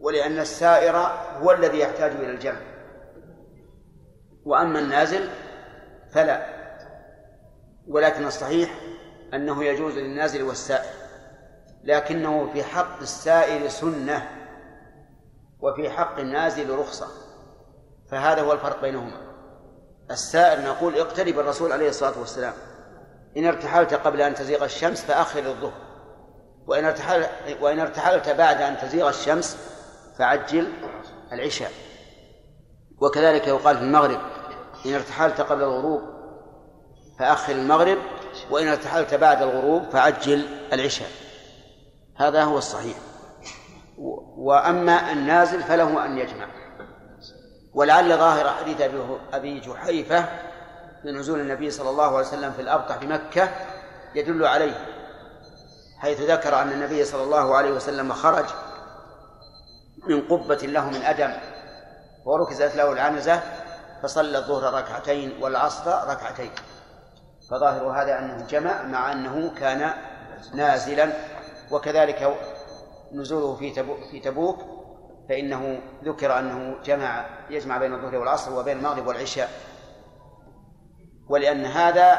ولأن السائر هو الذي يحتاج إلى الجمع. وأما النازل فلا. ولكن الصحيح أنه يجوز للنازل والسائر. لكنه في حق السائر سنة وفي حق النازل رخصة فهذا هو الفرق بينهما. السائر نقول اقترب الرسول عليه الصلاة والسلام. إن ارتحلت قبل أن تزيغ الشمس فأخر الظهر. وإن ارتحل وإن ارتحلت بعد أن تزيغ الشمس فعجل العشاء. وكذلك يقال في المغرب إن ارتحلت قبل الغروب فأخر المغرب وإن ارتحلت بعد الغروب فعجل العشاء. هذا هو الصحيح. وأما النازل فله أن يجمع. ولعل ظاهر حديث أبي جحيفة في نزول النبي صلى الله عليه وسلم في الأبطح بمكة يدل عليه حيث ذكر أن النبي صلى الله عليه وسلم خرج من قبة له من أدم وركزت له العنزة فصلى الظهر ركعتين والعصر ركعتين. فظاهر هذا أنه جمع مع أنه كان نازلا وكذلك نزوله في تبوك, في تبوك فإنه ذكر أنه جمع يجمع بين الظهر والعصر وبين المغرب والعشاء. ولأن هذا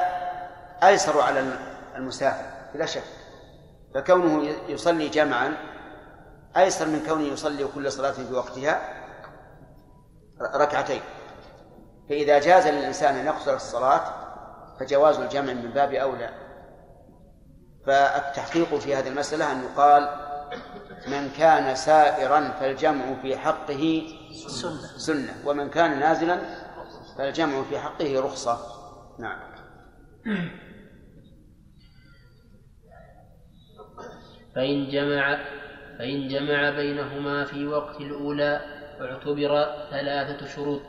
أيسر على المسافر بلا شك. فكونه يصلي جمعا أيسر من كونه يصلي كل صلاة في وقتها ركعتين. فإذا جاز للإنسان أن يقصر الصلاة فجواز الجمع من باب أولى. فالتحقيق في هذه المسألة أن يقال من كان سائرا فالجمع في حقه سنة. سنة. ومن كان نازلا فالجمع في حقه رخصة. نعم. فإن جمع فإن جمع بينهما في وقت الأولى اعتبر ثلاثة شروط.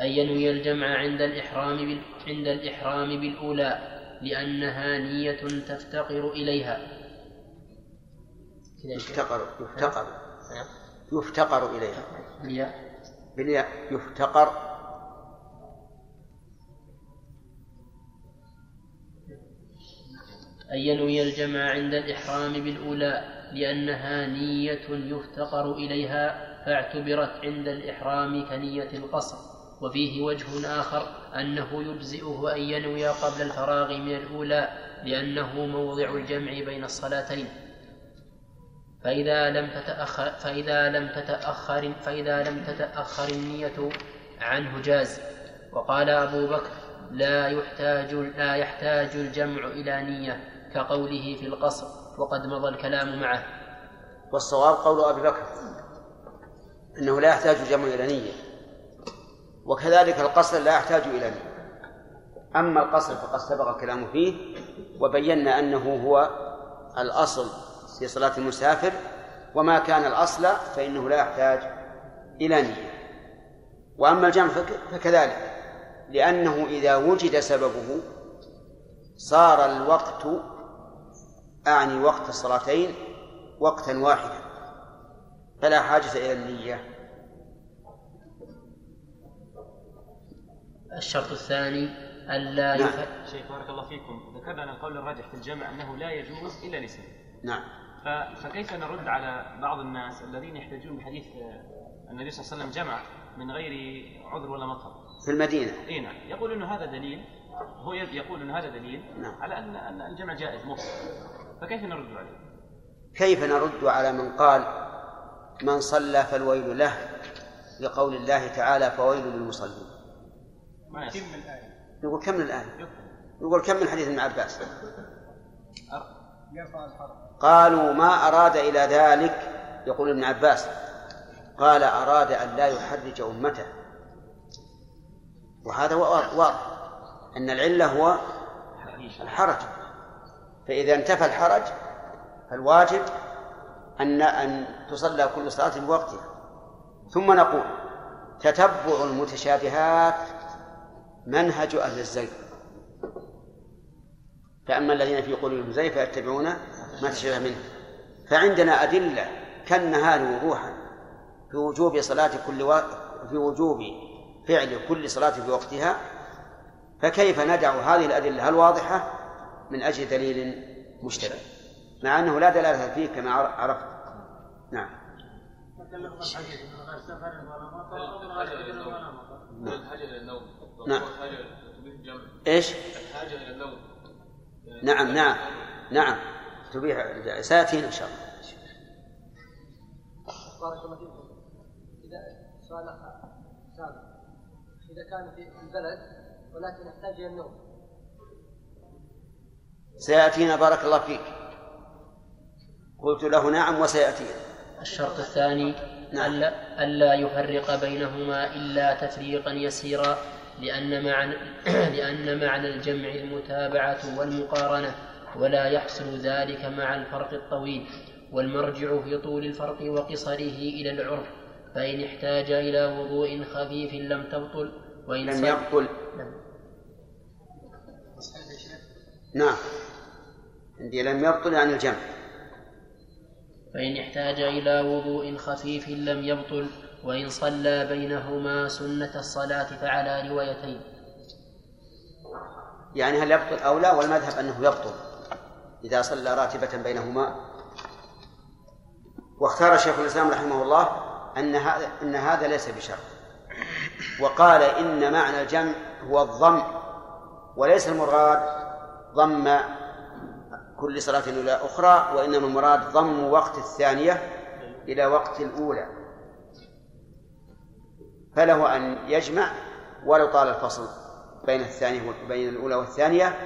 أن ينوي الجمع عند الإحرام بال... عند الإحرام بالأولى. لأنها نية تفتقر إليها. يفتقر يفتقر. يفتقر إليها. بالياء. يفتقر. أن ينوي الجمع عند الإحرام بالأولى لأنها نية يفتقر إليها فاعتبرت عند الإحرام كنية القصر. وفيه وجه آخر أنه يجزئه أن ينوي قبل الفراغ من الأولى لأنه موضع الجمع بين الصلاتين. فإذا لم تتأخر فإذا لم تتأخر فإذا لم تتأخر النية عنه جاز. وقال أبو بكر لا يحتاج لا يحتاج الجمع إلى نية كقوله في القصر وقد مضى الكلام معه. والصواب قول أبي بكر أنه لا يحتاج الجمع إلى نية. وكذلك القصر لا يحتاج إلى نية. أما القصر فقد سبق الكلام فيه وبينا أنه هو الأصل في صلاة المسافر وما كان الأصل فإنه لا يحتاج إلى نية. وأما الجمع فكذلك لأنه إذا وجد سببه صار الوقت أعني وقت الصلاتين وقتا واحدا فلا حاجة إلى النية. الشرط الثاني ألا نعم. يف... شيخ بارك الله فيكم ذكرنا أن القول الراجح في الجمع أنه لا يجوز إلا لسبب نعم. ف- فكيف نرد على بعض الناس الذين يحتجون بحديث آه، النبي صلى الله عليه وسلم جمع من غير عذر ولا مطر؟ في المدينة. إي نعم. يقول إنه هذا دليل هو يقول ان هذا دليل نعم. على ان أن الجمع جائز مطلق فكيف نرد عليه؟ كيف نرد على من قال من صلى فالويل له لقول الله تعالى فويل للمصلين. ما يصح. يقول كم من الآية؟ يقول كم من حديث ابن عباس؟ يرفع الحرج قالوا ما أراد إلى ذلك يقول ابن عباس. قال أراد أن لا يحرج أمته. وهذا وا- واضح أن العلة هو الحرج. فإذا انتفى الحرج فالواجب أن أن تصلى كل صلاة بوقتها. ثم نقول تتبع المتشابهات منهج أهل الزيغ فأما الذين في قلوبهم زيغ فيتبعون ما تشابه منه. فعندنا أدلة كالنهار وضوحا في وجوب صلاة كل و... في وجوب فعل كل صلاة في وقتها. فكيف ندع هذه الأدلة؟ الواضحة من أجل دليل مشتبه مع أنه لا دلالة فيه كما عر- عرفت. نعم. الحاجة نعم. إيش؟ الحاجة إلى النوم نعم نعم نعم. تبيح سيأتينا إن شاء الله. بارك الله فيكم. إذا سؤال سابق إذا كان في البلد ولكن يحتاج إلى النوم سيأتينا بارك الله فيك. قلت له نعم وسيأتينا. الشرط الثاني نعم. ألا, ألا يفرق بينهما إلا تفريقا يسيرا. لأن معنى *clears throat* لأن معنى الجمع المتابعة والمقارنة ولا يحصل ذلك مع الفرق الطويل والمرجع في طول الفرق وقصره إلى العرف فإن احتاج إلى وضوء خفيف لم تبطل وإن لم يبطل. نعم. نعم. عندي لم يبطل عن الجمع. فإن احتاج إلى وضوء خفيف لم يبطل وإن صلى بينهما سنة الصلاة فعلى روايتين. يعني هل يبطل أو لا؟ والمذهب أنه يبطل إذا صلى راتبة بينهما. واختار شيخ الإسلام رحمه الله أن هذا أن هذا ليس بشرط. وقال إن معنى الجمع هو الضم وليس المراد ضم كل صلاة إلى أخرى وإنما المراد ضم وقت الثانية إلى وقت الأولى. فله أن يجمع ولو طال الفصل بين الثانية وبين الأولى والثانية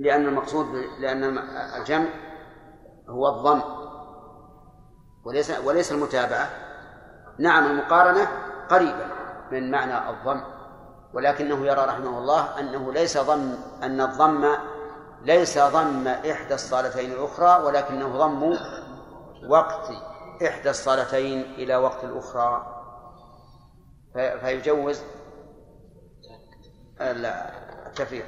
لأن المقصود لأن الجمع هو الضم وليس وليس المتابعة. نعم المقارنة قريبة من معنى الضم ولكنه يرى رحمه الله أنه ليس ضم أن الضم ليس ضم إحدى الصالتين الأخرى ولكنه ضم وقت إحدى الصالتين إلى وقت الأخرى. فيجوز التفريق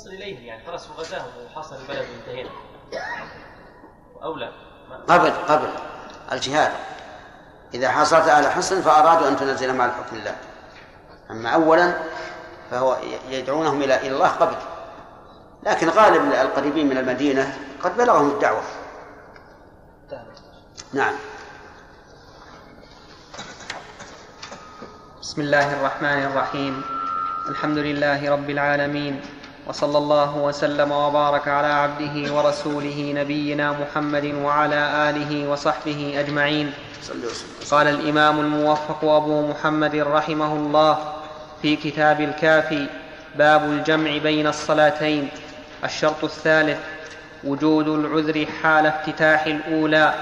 يصل إليه يعني خلاص هو غزاه وحاصر البلد وانتهينا. أولى قبل قبل الجهاد. إذا حصلت أهل حصن فأرادوا أن تنزل مع الحكم الله. أما أولا فهو يدعونهم إلى الله قبل لكن غالب القريبين من المدينة قد بلغهم الدعوة. نعم. بسم الله الرحمن الرحيم. الحمد لله رب العالمين وصلى الله وسلم وبارك على عبده ورسوله نبينا محمد وعلى آله وصحبه أجمعين. قال الإمام الموفق أبو محمد رحمه الله في كتاب الكافي باب الجمع بين الصلاتين. الشرط الثالث وجود العذر حال افتتاح الأولى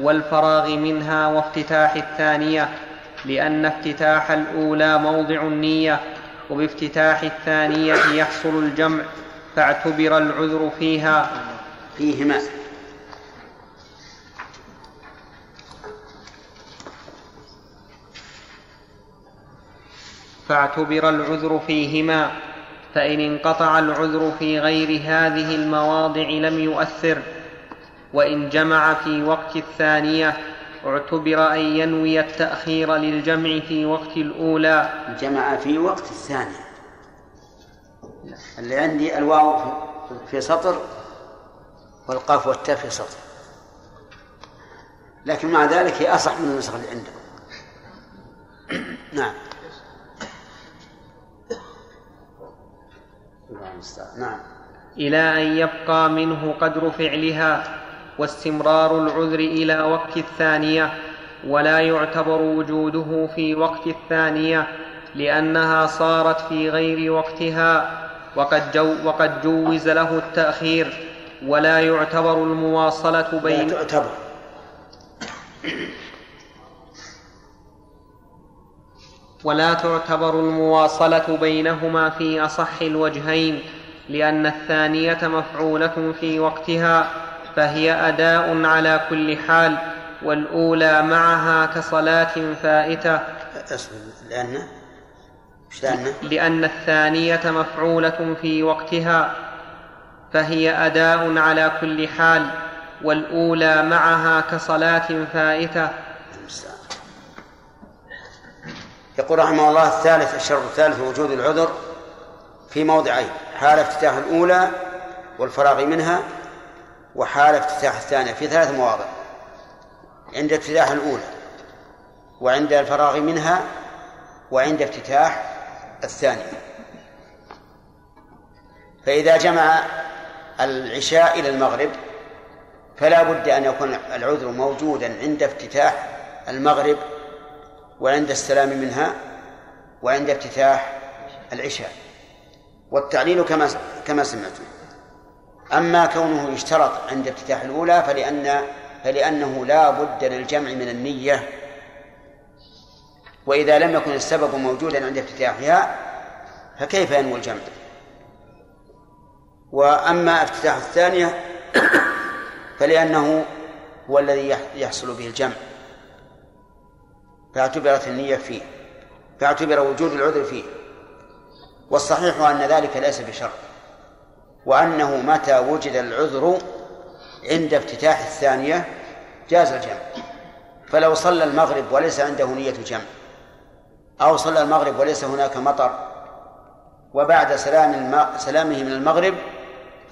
والفراغ منها وافتتاح الثانية لأن افتتاح الأولى موضع النية وبافتتاح الثانية يحصل الجمع فاعتبر العذر فيها. فيهما. فاعتبر العذر فيهما. فإن انقطع العذر في غير هذه المواضع لم يؤثر وإن جمع في وقت الثانية اعتبر أن ينوي التأخير للجمع في وقت الأولى. جمع في وقت الثانية. اللي عندي الواو في سطر والقاف والتاء في سطر. لكن مع ذلك هي أصح من النسخ اللي عندكم. نعم. نعم إلى أن يبقى منه قدر فعلها واستمرار العذر إلى وقت الثانية ولا يعتبر وجوده في وقت الثانية لأنها صارت في غير وقتها وقد, جو وقد جوز له التأخير ولا يعتبر المواصلة لا بين تعتبر. ولا تعتبر المواصلة بينهما في أصح الوجهين لأن الثانية مفعولة في وقتها فهي أداء على كل حال والأولى معها كصلاة فائتة. اصبر لأن؟ لأن؟ لأن الثانية مفعولة في وقتها فهي أداء على كل حال والأولى معها كصلاة فائتة. يقول رحمه الله الثالث الشرط الثالث وجود العذر في موضعين حال افتتاح الأولى والفراغ منها وحال افتتاح الثانية في ثلاث مواضع عند افتتاح الأولى وعند الفراغ منها وعند افتتاح الثانية. فإذا جمع العشاء إلى المغرب فلا بد أن يكون العذر موجودا عند افتتاح المغرب وعند السلام منها وعند افتتاح العشاء والتعليل كما كما سمعتم. أما كونه يشترط عند افتتاح الأولى فلأن فلأنه لا بد للجمع من النية. وإذا لم يكن السبب موجودا عند افتتاحها فكيف ينوي الجمع؟ وأما افتتاح الثانية *coughs* فلأنه هو الذي يحصل به الجمع. فاعتبرت النية فيه فاعتبر وجود العذر فيه. والصحيح أن ذلك ليس بشرط وأنه متى وجد العذر عند افتتاح الثانية جاز الجمع. فلو صلى المغرب وليس عنده نية جمع أو صلى المغرب وليس هناك مطر وبعد سلام الم... سلامه من المغرب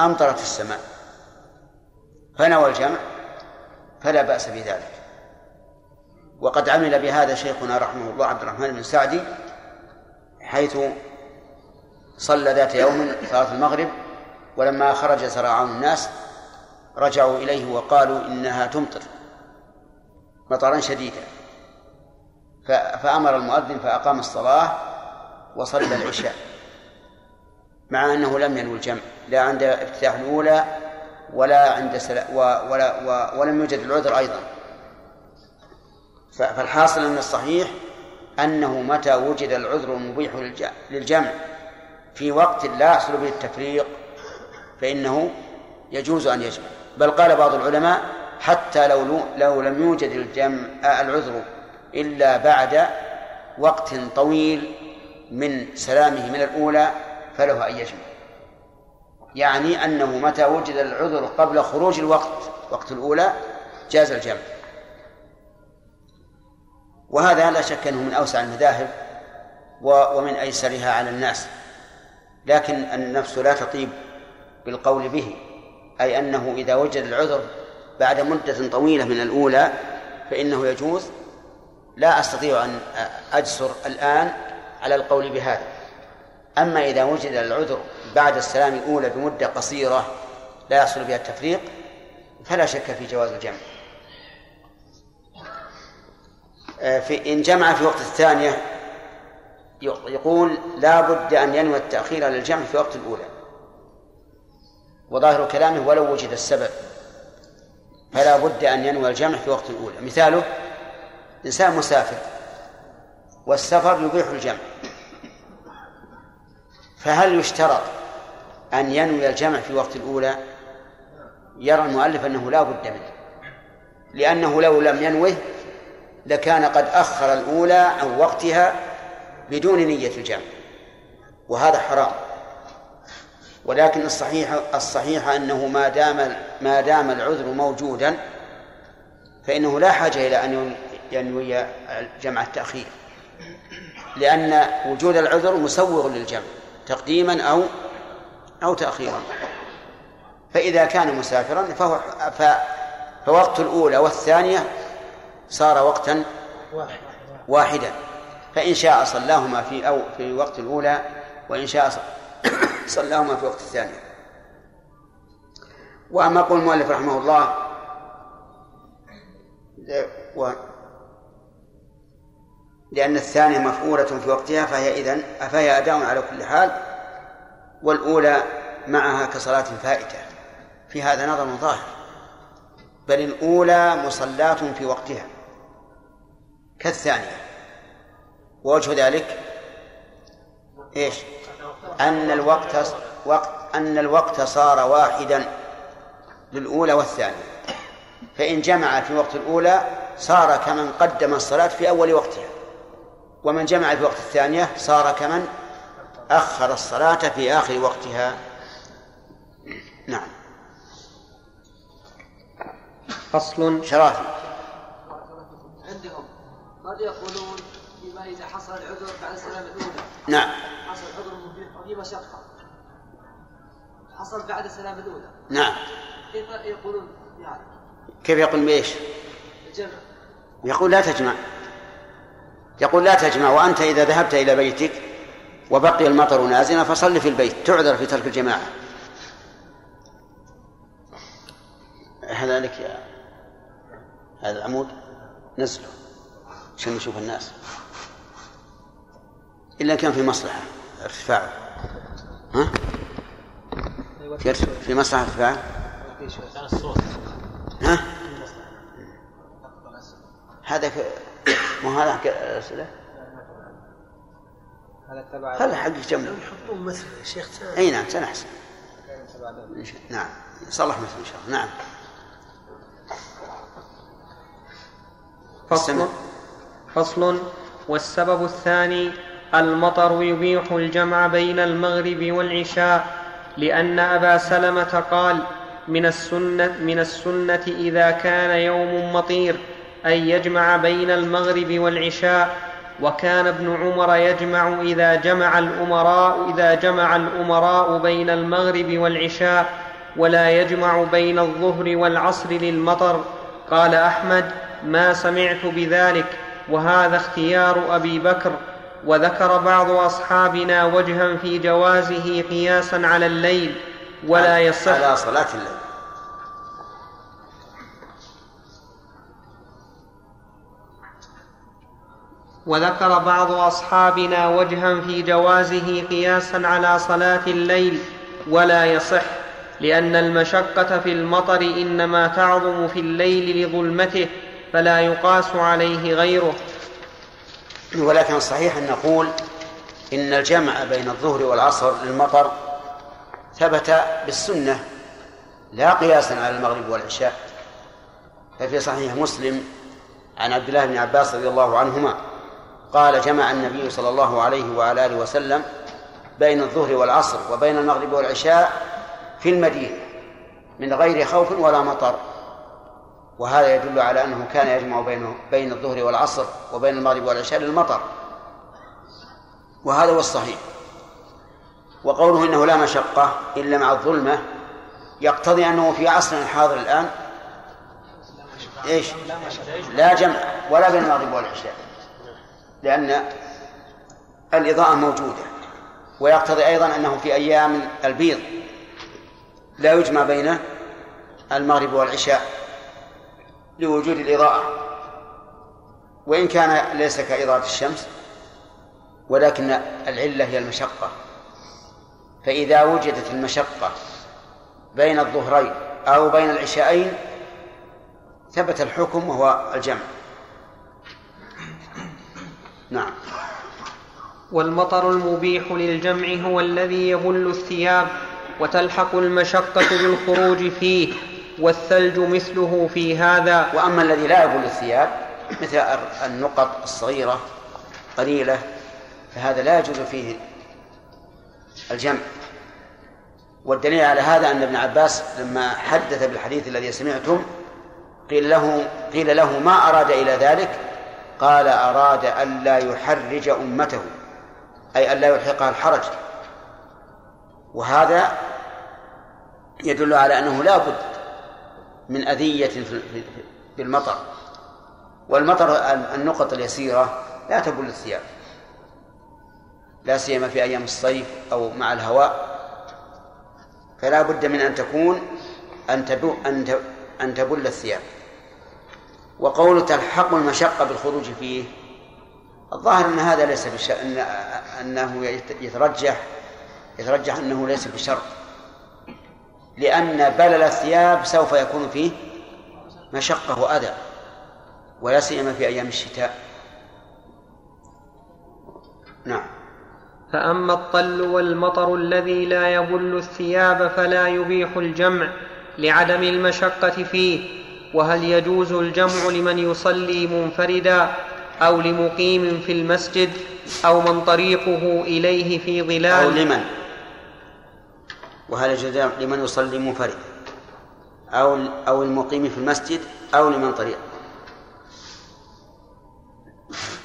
أمطرت السماء فنوى الجمع فلا بأس بذلك. وقد عمل بهذا شيخنا رحمه الله عبد الرحمن بن سعدي حيث صلى ذات يوم صلاة المغرب ولما خرج سراعان الناس رجعوا إليه وقالوا إنها تمطر مطرا شديدا. فأمر المؤذن فأقام الصلاة وصلى العشاء مع أنه لم ينوي الجمع لا عند افتتاح الأولى ولا عند ولا ولم يوجد العذر أيضا. فالحاصل أن الصحيح أنه متى وجد العذر المبيح للجمع في وقت لا يحصل به التفريق فإنه يجوز أن يجمع. بل قال بعض العلماء حتى لو لو لم يوجد الجمع العذر إلا بعد وقت طويل من سلامه من الأولى فله أن يجمع. يعني أنه متى وجد العذر قبل خروج الوقت وقت الأولى جاز الجمع. وهذا لا شك أنه من أوسع المذاهب ومن أيسرها على الناس. لكن النفس لا تطيب بالقول به أي أنه إذا وجد العذر بعد مدة طويلة من الأولى فإنه يجوز. لا أستطيع أن أجسر الآن على القول بهذا. أما إذا وجد العذر بعد السلام الأولى بمدة قصيرة لا يحصل بها التفريق فلا شك في جواز الجمع. في إن جمع في وقت الثانية يقول لا بد أن ينوي التأخير على الجمع في وقت الأولى. وظاهر كلامه ولو وجد السبب. فلا بد أن ينوي الجمع في وقت الأولى. مثاله إنسان مسافر والسفر يبيح الجمع. فهل يشترط أن ينوي الجمع في وقت الأولى؟ يرى المؤلف أنه لا بد منه. لأنه لو لم ينوه لكان قد أخر الأولى عن وقتها بدون نية الجمع وهذا حرام. ولكن الصحيح الصحيح أنه ما دام ما دام العذر موجودا فإنه لا حاجة إلى أن ينوي جمع التأخير لأن وجود العذر مسوغ للجمع تقديما أو أو تأخيرا. فإذا كان مسافرا فهو فوقت الأولى والثانية صار وقتا واحدا. فإن شاء صلاهما في أو في وقت الأولى وإن شاء *coughs* صلاهما في وقت الثانية وأما قول المؤلف رحمه الله و لأن الثانية مفعولة في وقتها فهي إذن فهي أداء على كل حال والأولى معها كصلاة فائتة. في هذا نظر ظاهر. بل الأولى مصلاة في وقتها. كالثانية. ووجه ذلك إيش؟ أن الوقت وقت أن الوقت صار واحدا للأولى والثانية. فإن جمع في وقت الأولى صار كمن قدم الصلاة في أول وقتها. ومن جمع في وقت الثانية صار كمن أخر الصلاة في آخر وقتها. نعم. فصل شرافي. قد يقولون فيما إذا حصل العذر بعد السلامة الأولى. نعم. حصل عذر وفي مشقة حصل بعد السلامة الأولى. نعم. كيف يقولون يعني؟ كيف يقول بإيش؟ الجمع يقول لا تجمع. يقول لا تجمع وأنت إذا ذهبت إلى بيتك وبقي المطر نازلا فصل في البيت تعذر في ترك الجماعة. هذا لك يا هذا العمود نزله. عشان نشوف الناس. إلا كان في مصلحة. ارتفاعه ها؟ في في مصلحة ارتفاعه ها؟ هذا ك... مو هذا أسئلة هذا تبع خلي حق جنبه يحطون مثل يا شيخ أي نعم سنحسن نعم. صلح مثل إن شاء الله. نعم. فصل. فصل والسبب الثاني المطر يبيح الجمع بين المغرب والعشاء لأن أبا سلمة قال من السنة, من السنة إذا كان يوم مطير أن يجمع بين المغرب والعشاء وكان ابن عمر يجمع إذا جمع الأمراء إذا جمع الأمراء بين المغرب والعشاء ولا يجمع بين الظهر والعصر للمطر. قال أحمد ما سمعت بذلك. وهذا اختيار أبي بكر وذكر بعض أصحابنا وجها في جوازه قياسا على الليل ولا يصح. على صلاة الليل. وذكر بعض أصحابنا وجها في جوازه قياسا على صلاة الليل ولا يصح لأن المشقة في المطر إنما تعظم في الليل لظلمته فلا يقاس عليه غيره. ولكن الصحيح أن نقول إن الجمع بين الظهر والعصر للمطر ثبت بالسنة لا قياسا على المغرب والعشاء. ففي صحيح مسلم عن عبد الله بن عباس رضي الله عنهما قال جمع النبي صلى الله عليه وعلى آله وسلم بين الظهر والعصر وبين المغرب والعشاء في المدينة من غير خوف ولا مطر. وهذا يدل على أنه كان يجمع بين بين الظهر والعصر وبين المغرب والعشاء للمطر. وهذا هو الصحيح. وقوله إنه لا مشقة إلا مع الظلمة يقتضي أنه في عصرنا الحاضر الآن. إيش؟ لا جمع ولا بين المغرب والعشاء. لأن الإضاءة موجودة. ويقتضي أيضا أنه في أيام البيض لا يجمع بين المغرب والعشاء. لوجود الإضاءة. وإن كان ليس كإضاءة الشمس ولكن العلة هي المشقة. فإذا وجدت المشقة بين الظهرين أو بين العشاءين ثبت الحكم وهو الجمع. نعم. والمطر المبيح للجمع هو الذي يبل الثياب وتلحق المشقة بالخروج فيه. والثلج مثله في هذا. وأما الذي لا يبل الثياب مثل النقط الصغيرة قليلة فهذا لا يجوز فيه الجمع. والدليل على هذا أن ابن عباس لما حدث بالحديث الذي سمعتم قيل له قيل له ما أراد إلى ذلك؟ قال أراد ألا يحرج أمته أي ألا يلحقها الحرج. وهذا يدل على أنه لا بد من أذية في المطر. والمطر النقط اليسيرة لا تبل الثياب لا سيما في أيام الصيف أو مع الهواء. فلا بد من أن تكون أن أن تبل الثياب. وقول تلحق المشقة بالخروج فيه الظاهر أن هذا ليس بش... أن... أنه يترجح يترجح أنه ليس بشرط لأن بلل الثياب سوف يكون فيه مشقة وأذى ولا سيما في أيام الشتاء. نعم. فأما الطل والمطر الذي لا يبل الثياب فلا يبيح الجمع لعدم المشقة فيه وهل يجوز الجمع لمن يصلي منفردا أو لمقيم في المسجد أو من طريقه إليه في ظلال؟ أو لمن؟ وهل يجوز لمن يصلي منفردا؟ أو أو المقيم في المسجد أو لمن طريقه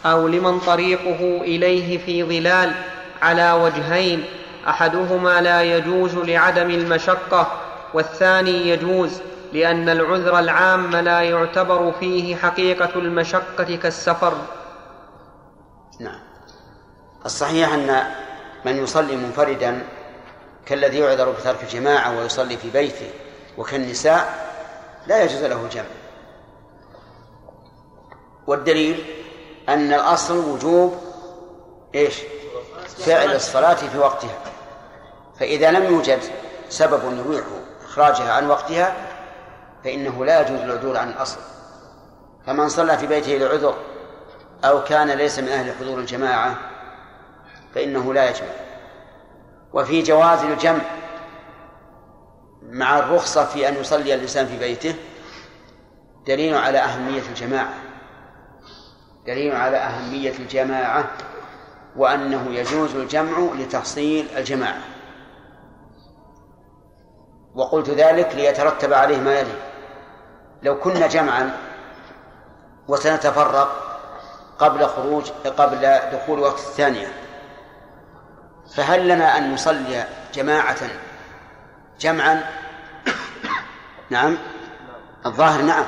أو لمن طريقه إليه في ظلال على وجهين أحدهما لا يجوز لعدم المشقة والثاني يجوز لأن العذر العام لا يعتبر فيه حقيقة المشقة كالسفر. نعم. الصحيح أن من يصلي منفردا كالذي يعذر بترك الجماعة ويصلي في بيته وكالنساء لا يجوز له الجمع والدليل أن الأصل وجوب إيش؟ فعل الصلاة في وقتها. فإذا لم يوجد سبب يبيح إخراجها عن وقتها فإنه لا يجوز العدول عن الأصل. فمن صلى في بيته لعذر أو كان ليس من أهل حضور الجماعة فإنه لا يجمع. وفي جواز الجمع مع الرخصة في أن يصلي الإنسان في بيته دليل على أهمية الجماعة. دليل على أهمية الجماعة وأنه يجوز الجمع لتحصيل الجماعة. وقلت ذلك ليترتب عليه ما يلي. لو كنا جمعا وسنتفرق قبل خروج قبل دخول وقت الثانية فهل لنا أن نصلي جماعة جمعا؟ نعم. الظاهر نعم.